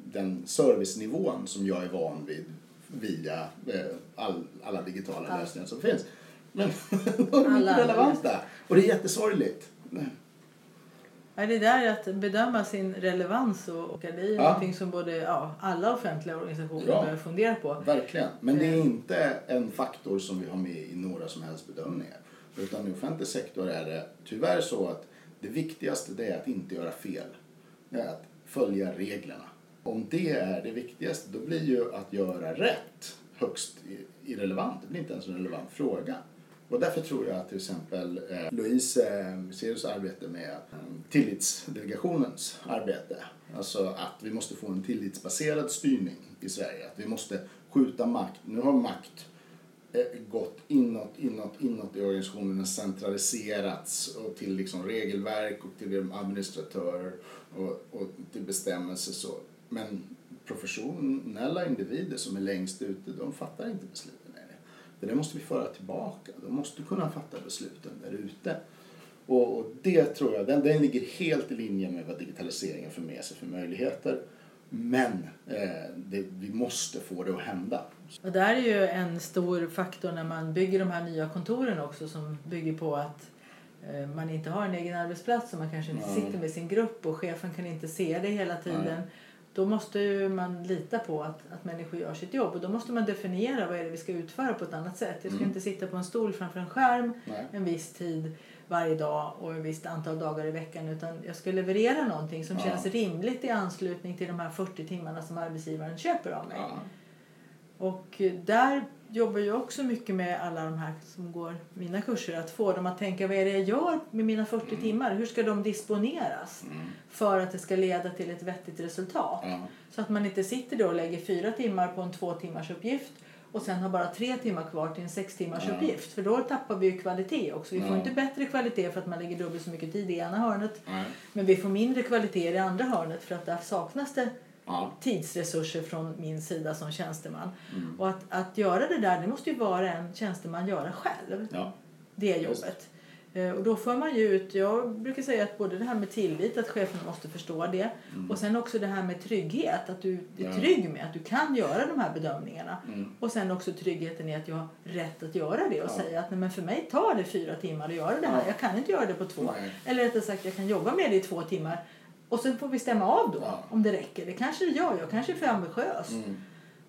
den servicenivån som jag är van vid via eh, all, alla digitala Allt. lösningar som finns. Men då är de inte relevanta. Och det är jättesorgligt. Ja, det där är att bedöma sin relevans och, och det är Ja. någonting som både ja, alla offentliga organisationer Ja. behöver fundera på. Verkligen. Men det är inte en faktor som vi har med i några som helst bedömningar. Utan i offentlig sektor är det tyvärr så att det viktigaste det är att inte göra fel. Det är att följa reglerna. Om det är det viktigaste då blir ju att göra rätt högst irrelevant. Det blir inte ens en relevant fråga. Och därför tror jag att till exempel eh, Louise eh, arbete med eh, tillitsdelegationens arbete, alltså att vi måste få en tillitsbaserad styrning i Sverige, att vi måste skjuta makt. Nu har makt eh, gått inåt, inåt, inåt i organisationen, centraliserats och till liksom regelverk och till administratörer och, och till bestämmelser så. Men professionella individer som är längst ute, de fattar inte beslut. Det där måste vi föra tillbaka. De måste kunna fatta besluten där ute. Och, och det tror jag, den, den ligger helt i linje med vad digitaliseringen för med sig för möjligheter. Men eh, det, vi måste få det att hända. Och där är ju en stor faktor när man bygger de här nya kontoren också som bygger på att eh, man inte har en egen arbetsplats och man kanske inte Nej. sitter med sin grupp och chefen kan inte se det hela tiden. Nej. Då måste ju man lita på att, att människor gör sitt jobb och då måste man definiera vad är det vi ska utföra på ett annat sätt. Jag ska Mm. inte sitta på en stol framför en skärm Nej. en viss tid varje dag och ett visst antal dagar i veckan utan jag ska leverera någonting som Ja. känns rimligt i anslutning till de här 40 timmarna som arbetsgivaren köper av mig. Ja. Och där jobbar jag också mycket med alla de här som går mina kurser. Att få dem att tänka vad är det jag gör med mina 40 timmar? Hur ska de disponeras Mm. för att det ska leda till ett vettigt resultat? Ja. Så att man inte sitter då och lägger fyra timmar på en två timmars uppgift och sen har bara tre timmar kvar till en sex timmars uppgift. För då tappar vi ju kvalitet också. Vi får inte bättre kvalitet för att man lägger dubbelt så mycket tid i ena hörnet. Men vi får mindre kvalitet i det andra hörnet för att där saknas det Ja. tidsresurser från min sida som tjänsteman. Mm. Och att, att göra det där, det måste ju vara en tjänsteman göra själv. Ja. Det Just. jobbet. Eh, Och då får man ju ut, jag brukar säga att både det här med tillit, att cheferna måste förstå det. Och sen också det här med trygghet, att du är Mm. Trygg med att du kan göra de här bedömningarna. Mm. Och sen också tryggheten i att jag har rätt att göra det och Ja. säga att nej, men för mig tar det fyra timmar att göra det här. Ja. Jag kan inte göra det på två. Nej. Eller rättare sagt, jag kan jobba med det i två timmar. Och sen får vi stämma av då Ja. om det räcker. Det kanske det gör. Jag kanske är för ambitiös. Mm.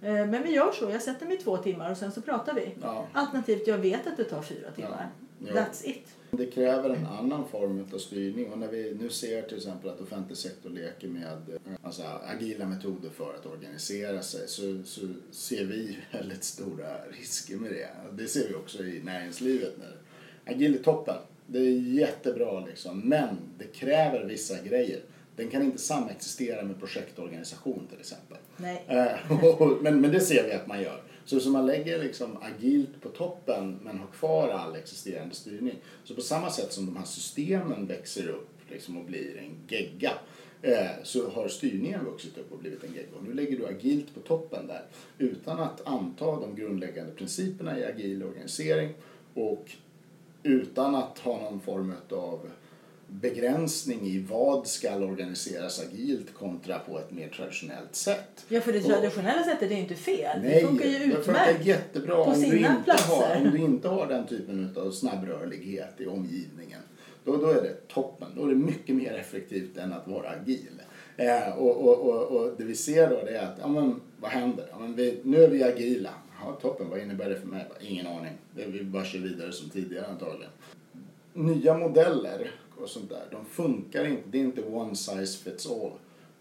Eh, Men vi gör så. Jag sätter mig två timmar och sen så pratar vi. Ja. Alternativt, jag vet att det tar fyra timmar. Ja. That's it. Det kräver en annan form av styrning och när vi nu ser till exempel att offentlig sektor leker med eh, alltså, agila metoder för att organisera sig så, så ser vi väldigt stora risker med det. Det ser vi också i näringslivet nu. Agil är toppen. Det är jättebra liksom men det kräver vissa grejer. Den kan inte samexistera med projektorganisation till exempel. Nej. Eh, men, men det ser vi att man gör. Så, så man lägger liksom agilt på toppen men har kvar all existerande styrning. Så på samma sätt som de här systemen växer upp liksom, och blir en gegga eh, så har styrningen vuxit upp och blivit en gegga. Och nu lägger du agilt på toppen där utan att anta de grundläggande principerna i agil organisering och utan att ha någon form av begränsning i vad ska organiseras agilt kontra på ett mer traditionellt sätt. Ja, för det Och- traditionella sättet är ju inte fel. det Nej, funkar ju det utmärkt. är jättebra på om du, sina inte har, platser. om du inte har den typen av snabbrörlighet i omgivningen. Då, då är det toppen. Då är det mycket mer effektivt än att vara agil. Eh, och, och, och, och det vi ser då det är att, ja men vad händer? Ja, men vi, nu är vi agila. Ja, toppen, vad innebär det för mig? Ingen aning. Det, vi bara kör vidare som tidigare antagligen. Nya modeller och sånt där, de funkar inte. Det är inte one size fits all.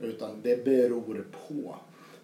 Utan det beror på.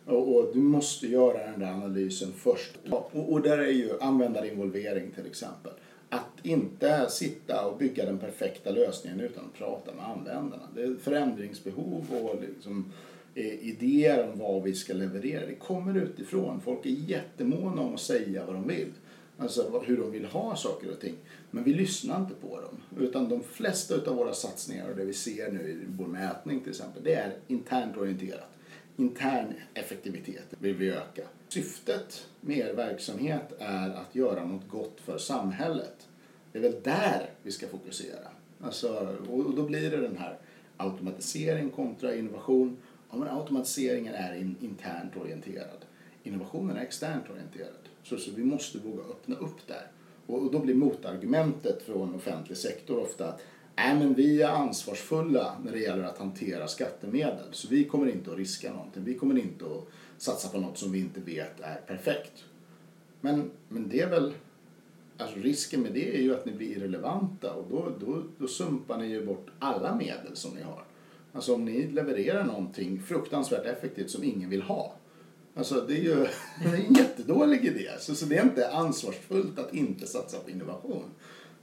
Och, och du måste göra den där analysen först. Ja, och, och där är ju användarinvolvering till exempel. Att inte sitta och bygga den perfekta lösningen utan att prata med användarna. Det är förändringsbehov och liksom, eh, idéer om vad vi ska leverera. Det kommer utifrån. Folk är jättemåna om att säga vad de vill. Alltså hur de vill ha saker och ting. Men vi lyssnar inte på dem. Utan de flesta av våra satsningar och det vi ser nu i vår mätning till exempel. Det är internt orienterat. Intern effektivitet vill vi öka. Syftet med er verksamhet är att göra något gott för samhället. Det är väl där vi ska fokusera. Alltså, och då blir det den här automatisering kontra innovation. Ja, men automatiseringen är in, internt orienterad. Innovationen är externt orienterad. Så, så vi måste våga öppna upp där. Och, då blir motargumentet från offentlig sektor ofta att Nej, men vi är ansvarsfulla när det gäller att hantera skattemedel. Så vi kommer inte att riska någonting. Vi kommer inte att satsa på något som vi inte vet är perfekt. Men, men det är väl... Alltså risken med det är ju att ni blir irrelevanta och då, då, då sumpar ni ju bort alla medel som ni har. Alltså om ni levererar någonting fruktansvärt effektivt som ingen vill ha. Alltså det är ju det är en jättedålig idé. Så, så det är inte ansvarsfullt att inte satsa på innovation.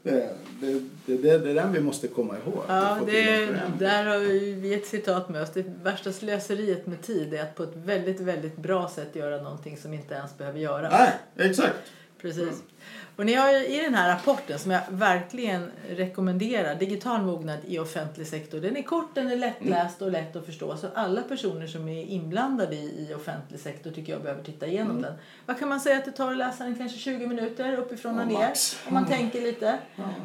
Det, det, det, det, det är den vi måste komma ihåg. Ja, det, där har vi ett citat med oss. Det värsta slöseriet med tid är att på ett väldigt, väldigt bra sätt göra någonting som inte ens behöver göras. Nej, exakt. Precis. Och ni har i den här rapporten som jag verkligen rekommenderar, Digital mognad i offentlig sektor. Den är kort, den är lättläst och lätt att förstå. Så alla personer som är inblandade i, offentlig sektor tycker jag behöver titta igenom den. Vad kan man säga att det tar att läsa den? Kanske 20 minuter uppifrån och ner. Om man tänker lite.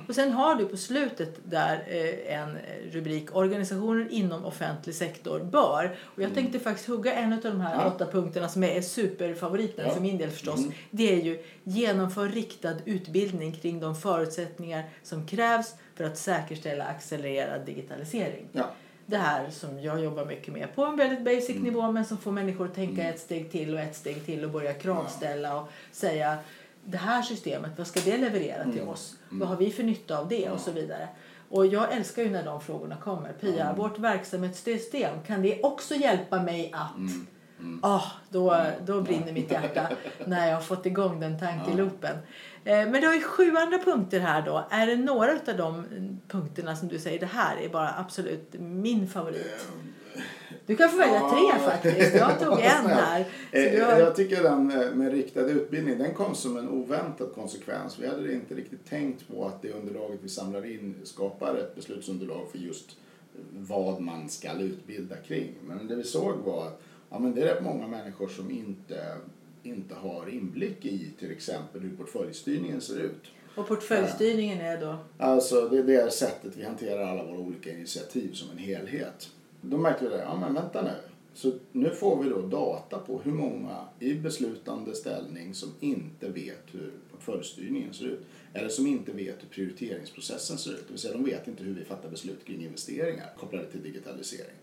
Och sen har du på slutet där eh, en rubrik Organisationer inom offentlig sektor bör. Och jag tänkte faktiskt hugga en av de här åtta punkterna som är superfavoriten Ja. för min del förstås. Mm. Det är ju genomför riktad utbildning kring de förutsättningar som krävs för att säkerställa accelererad digitalisering. Ja. Det här som jag jobbar mycket med på en väldigt basic Mm. nivå men som får människor att tänka ett steg till och ett steg till och börja kravställa och säga det här systemet, vad ska det leverera till Mm. oss? Vad har vi för nytta av det? Och så vidare. Och jag älskar ju när de frågorna kommer. Pia, Mm. vårt verksamhetssystem, kan det också hjälpa mig att? Mm. Ah, då, då brinner mitt hjärta när jag har fått igång den tankeloopen. Eh, Men du har ju sju andra punkter här då. Är det några av de punkterna som du säger, det här är bara absolut min favorit? Du kan få välja tre faktiskt. Jag tog en här. Eh, har... Jag tycker den eh, med riktad utbildning den kom som en oväntad konsekvens. Vi hade inte riktigt tänkt på att det underlaget vi samlar in skapar ett beslutsunderlag för just vad man ska utbilda kring. Men det vi såg var att ja, men det är rätt många människor som inte, inte har inblick i till exempel hur portföljstyrningen ser ut. Och portföljstyrningen är då? Alltså det, det är sättet vi hanterar alla våra olika initiativ som en helhet. Då märkte vi det, ja men vänta nu. Så nu får vi då data på hur många i beslutande ställning som inte vet hur portföljstyrningen ser ut. Eller som inte vet hur prioriteringsprocessen ser ut. Det vill säga de vet inte hur vi fattar beslut kring investeringar kopplade till digitalisering.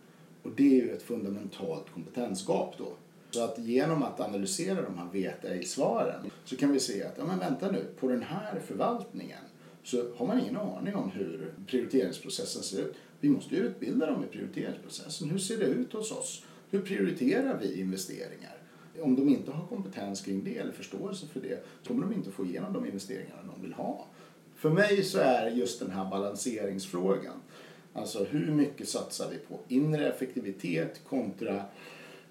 Och det är ju ett fundamentalt kompetensgap då. Så att genom att analysera de här vet ej-svaren så kan vi se att, ja men vänta nu, på den här förvaltningen så har man ingen aning om hur prioriteringsprocessen ser ut. Vi måste ju utbilda dem i prioriteringsprocessen. Hur ser det ut hos oss? Hur prioriterar vi investeringar? Om de inte har kompetens kring det eller förståelse för det så kommer de inte få igenom de investeringar de vill ha. För mig så är just den här balanseringsfrågan, alltså hur mycket satsar vi på inre effektivitet kontra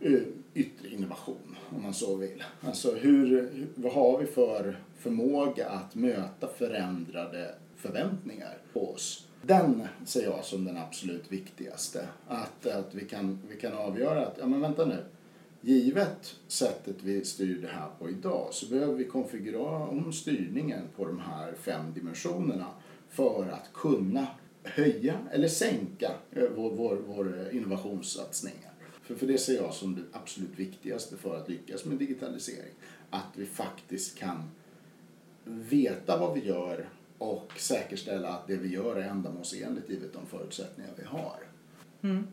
eh, yttre innovation om man så vill. Alltså hur, vad har vi för förmåga att möta förändrade förväntningar på oss? Den ser jag som den absolut viktigaste. Att, att vi, kan, vi kan avgöra att, ja men vänta nu, givet sättet vi styr det här på idag så behöver vi konfigurera om styrningen på de här fem dimensionerna för att kunna höja eller sänka eh, vår, vår, vår innovationssatsningar. För, för det ser jag som det absolut viktigaste för att lyckas med digitalisering. Att vi faktiskt kan veta vad vi gör och säkerställa att det vi gör är ändamålsenligt givet de förutsättningar vi har. Mm.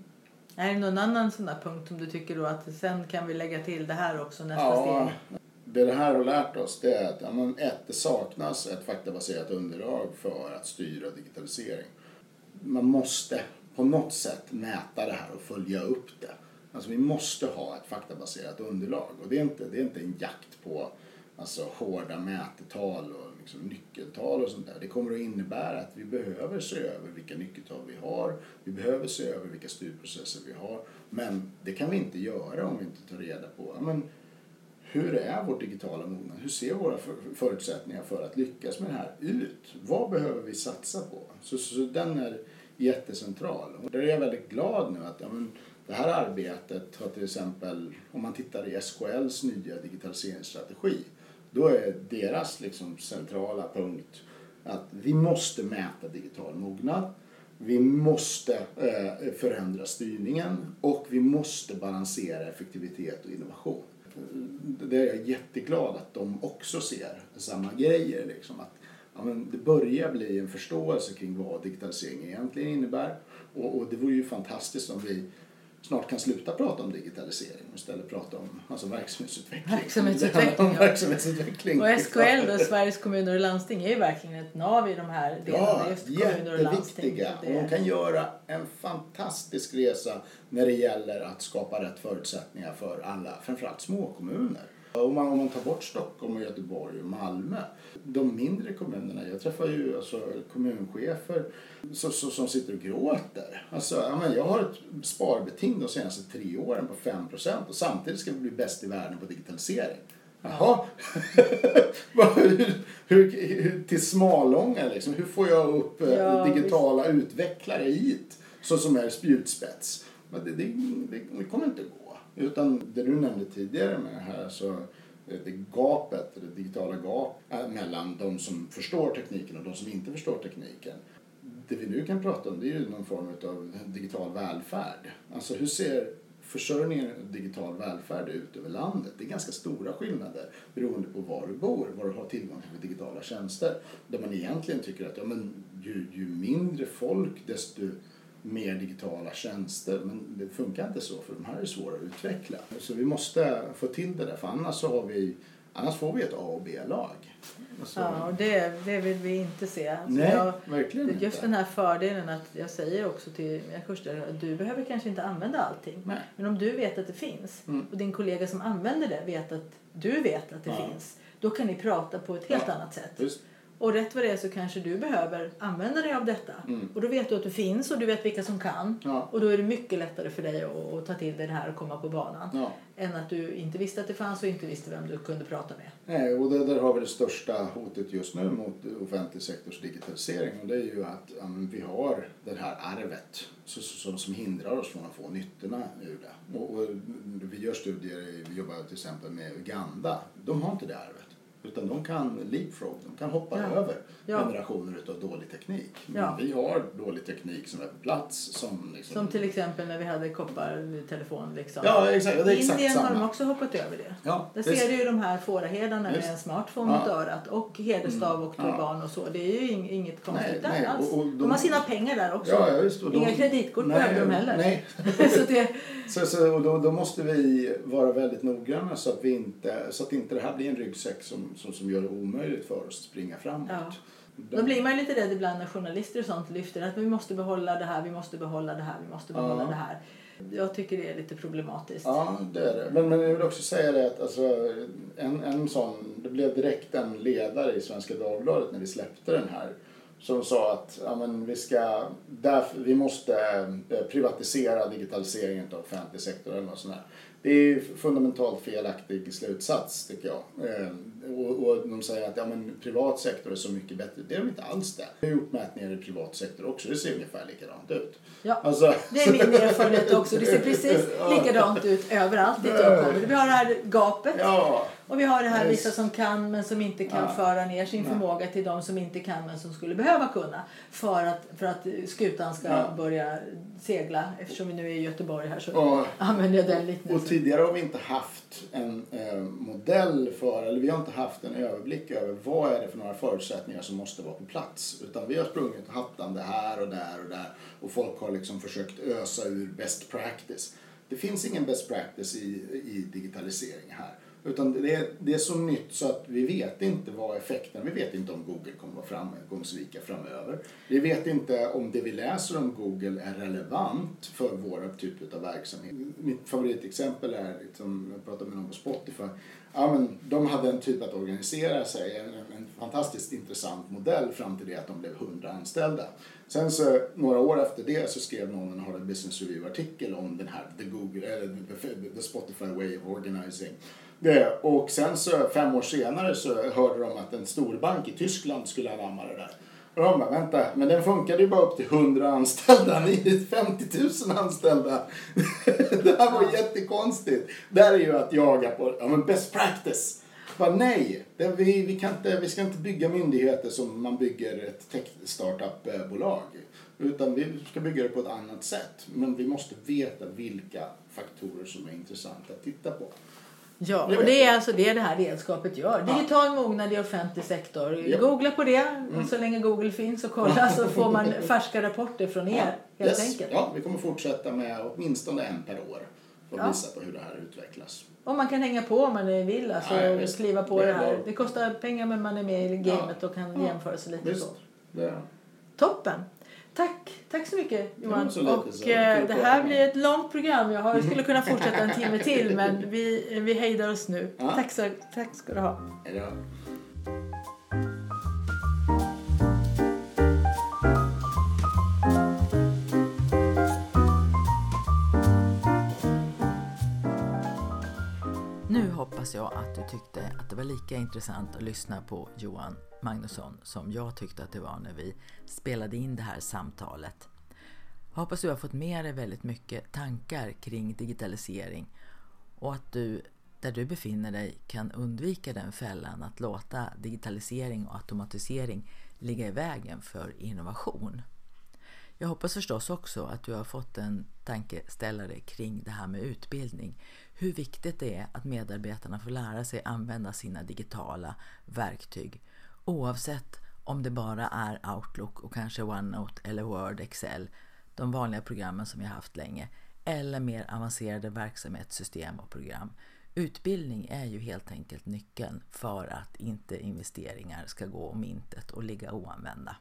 Är det någon annan sån där punkt som du tycker då att sen kan vi lägga till det här också nästa ja, steg? Det det här har lärt oss det är att ja, ett, det saknas ett faktabaserat underlag för att styra digitalisering. Man måste på något sätt mäta det här och följa upp det. Alltså vi måste ha ett faktabaserat underlag och det är inte, det är inte en jakt på alltså, hårda mätetal och liksom, nyckeltal och sånt där. Det kommer att innebära att vi behöver se över vilka nyckeltal vi har. Vi behöver se över vilka styrprocesser vi har. Men det kan vi inte göra om vi inte tar reda på men, hur är vår digitala mognad? Hur ser våra förutsättningar för att lyckas med det här ut? Vad behöver vi satsa på? Så, så, så den är jättecentral. Och där är jag väldigt glad nu att ja, men, det här arbetet har till exempel, om man tittar i SKLs nya digitaliseringsstrategi, då är deras liksom centrala punkt att vi måste mäta digital mognad. Vi måste eh, förändra styrningen och vi måste balansera effektivitet och innovation. Det är jag jätteglad att de också ser samma grejer. Liksom, att, ja, men det börjar bli en förståelse kring vad digitalisering egentligen innebär. Och, och det vore ju fantastiskt om vi snart kan sluta prata om digitalisering och istället prata om alltså verksamhetsutveckling. Verksamhetsutveckling, ja. verksamhetsutveckling. Och SKL, då, Sveriges kommuner och landsting, är ju verkligen ett nav i de här delarna. Ja, just kommuner och landsting. Och de kan göra en fantastisk resa när det gäller att skapa rätt förutsättningar för alla, framförallt småkommuner. Om man, om man tar bort Stockholm, och Göteborg och Malmö, de mindre kommunerna, jag träffar ju alltså kommunchefer så, så, som sitter och gråter. Alltså, jag har ett sparbeting de senaste tre åren på 5 och samtidigt ska vi bli bäst i världen på digitalisering. Jaha, hur, hur, hur, till Smalånga liksom, hur får jag upp eh, ja, digitala visst. utvecklare hit? Så som är spjutspets. Men det, det, det, det kommer inte gå. Utan det du nämnde tidigare med det här, så Eh, det gapet, det digitala gapet eh, mellan de som förstår tekniken och de som inte förstår tekniken. Det vi nu kan prata om det är ju någon form av digital välfärd. Alltså hur ser försörjningen av digital välfärd ut över landet? Det är ganska stora skillnader beroende på var du bor, var du har tillgång till digitala tjänster. Där man egentligen tycker att ja, men ju, ju mindre folk desto mer digitala tjänster. Men det funkar inte så för de här är svåra att utveckla. Så vi måste få till det där för annars, så har vi, annars får vi ett A och B-lag. Så. Ja, och det, det vill vi inte se. Alltså Nej, jag, verkligen just inte. Just den här fördelen att jag säger också till mina kurser att du behöver kanske inte använda allting. Nej. Men om du vet att det finns mm. och din kollega som använder det vet att du vet att det ja. finns. Då kan ni prata på ett helt ja, annat sätt. Just. Och rätt vad det är så kanske du behöver använda dig av detta. Och då vet du att du finns och du vet vilka som kan. Mm. Ja. Och då är det mycket lättare för dig att, att ta till dig det här och komma på banan. Ja. Än att du inte visste att det fanns och inte visste vem du kunde prata med. Nej, och där, där har vi det största hotet just nu mot offentlig sektors digitalisering. Och det är ju att ja, vi har det här arvet så, som, som hindrar oss från att få nyttorna ur det. Och, och vi gör studier, vi jobbar till exempel med Uganda. De har inte det arvet. Utan de kan leapfrog, de kan hoppa Ja. över Ja. generationer utav dålig teknik. Men Ja. vi har dålig teknik som är på plats som liksom... Som till exempel när vi hade koppartelefon. Liksom. Ja, exakt. Det är exakt Indien har de samma. också hoppat över det. Ja, Där ser du ju de här fåraherdarna med en smartphone Ja. mot örat och hederstav och Ja. turban och så. Det är ju ing- inget konstigt Nej, där nej, alls. och- och de, de- har sina pengar där också. Ja, ja, just, och Inga de- kreditkort Nej, behöver de heller. Nej, så det, Så, så, och då, då måste vi vara väldigt noggranna så att, vi inte, så att inte det här blir en ryggsäck som, som, som gör det omöjligt för oss att springa framåt. Ja. Då blir man ju lite rädd ibland när journalister och sånt lyfter att vi måste behålla det här, vi måste behålla det här, vi måste behålla Ja. det här. Jag tycker det är lite problematiskt. Ja, det är det. Men, men jag vill också säga det att alltså, en, en sån, det blev direkt en ledare i Svenska Dagbladet när vi släppte den här som sa att ja, men vi, ska, därför, vi måste eh, privatisera digitaliseringen av offentlig sektor eller något sånt där. Det är fundamentalt felaktig slutsats tycker jag. Och, och de säger att ja, men privat sektor är så mycket bättre. Det är de inte alls det. Vi har gjort mätningar i privat sektor också. Det ser ungefär likadant ut. Ja. Alltså, Det är min erfarenhet också. Det ser precis likadant ut överallt dit jag kommer. Vi har det här gapet. ja, Och vi har det här vissa som kan men som inte kan Ja. föra ner sin Nej. förmåga till de som inte kan men som skulle behöva kunna. För att, för att skutan ska Ja. börja segla. Eftersom vi nu är i Göteborg här så Ja. använder jag den Och liknelsen. tidigare har vi inte haft en eh, modell för, eller vi har inte haft en överblick över vad är det för några förutsättningar som måste vara på plats. Utan vi har sprungit hattande här och där och där och folk har liksom försökt ösa ur best practice. Det finns ingen best practice i, i digitalisering här. Utan det är, det är så nytt så att vi vet inte vad effekten, vi vet inte om Google kommer vara framgångsrika framöver. Vi vet inte om det vi läser om Google är relevant för våra typ av verksamhet. Mitt favoritexempel är, liksom, jag pratade med någon på Spotify, ja, men de hade en typ att organisera sig, en, en fantastiskt intressant modell fram till det att de blev 100 anställda. Sen så några år efter det så skrev någon en Harvard Business Review-artikel om den här the, Google, eller the, the Spotify way of organizing. Det, och sen så fem år senare så hörde de att en storbank i Tyskland skulle anamma det där. Och de bara, vänta, men den funkade ju bara upp till 100 anställda. Ni är 50 000 anställda. det här var jättekonstigt. Där är ju att jaga på, ja men best practice. Bara, nej, det, vi, vi, kan inte, vi ska inte bygga myndigheter som man bygger ett tech-startup-bolag. Utan vi ska bygga det på ett annat sätt. Men vi måste veta vilka faktorer som är intressanta att titta på. Ja, och det är alltså det det här redskapet gör. Digital mognad i offentlig sektor. Ja. Mm. Googla på det. Och så länge Google finns och kolla så får man färska rapporter från er. Helt Yes. enkelt. Ja, vi kommer fortsätta med åtminstone en per år. För att Ja. visa på hur det här utvecklas. Och man kan hänga på om man vill. Alltså, Ja, och kliva på Det det, är här. Det kostar pengar men man är med i gamet och kan jämföra sig lite Visst. så. Det, Toppen! Tack, tack så mycket Johan. så lite, och så. eh, det att här blir ett långt program. Jag har, skulle kunna fortsätta en timme till men vi, vi hejdar oss nu. Ja. Tack, så, tack ska du ha. det, Nu hoppas jag att du tyckte att det var lika intressant att lyssna på Johan Magnusson som jag tyckte att det var när vi spelade in det här samtalet. Jag hoppas du har fått med dig väldigt mycket tankar kring digitalisering och att du där du befinner dig kan undvika den fällan att låta digitalisering och automatisering ligga i vägen för innovation. Jag hoppas förstås också att du har fått en tankeställare kring det här med utbildning. Hur viktigt det är att medarbetarna får lära sig använda sina digitala verktyg oavsett om det bara är Outlook och kanske OneNote eller Word, Excel, de vanliga programmen som vi har haft länge, eller mer avancerade verksamhetssystem och program. Utbildning är ju helt enkelt nyckeln för att inte investeringar ska gå om intet och ligga oanvända.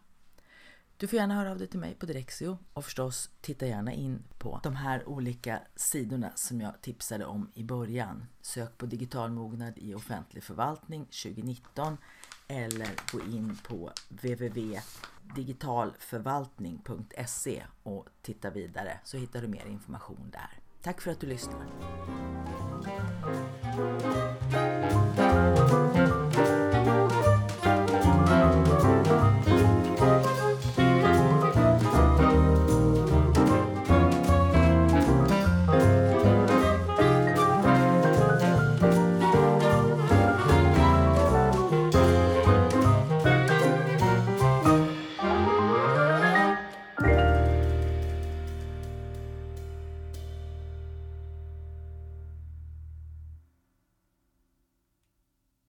Du får gärna höra av dig till mig på Direxio och förstås titta gärna in på de här olika sidorna som jag tipsade om i början. Sök på digital mognad i offentlig förvaltning 2019 eller gå in på www.digitalförvaltning.se och titta vidare så hittar du mer information där. Tack för att du lyssnar.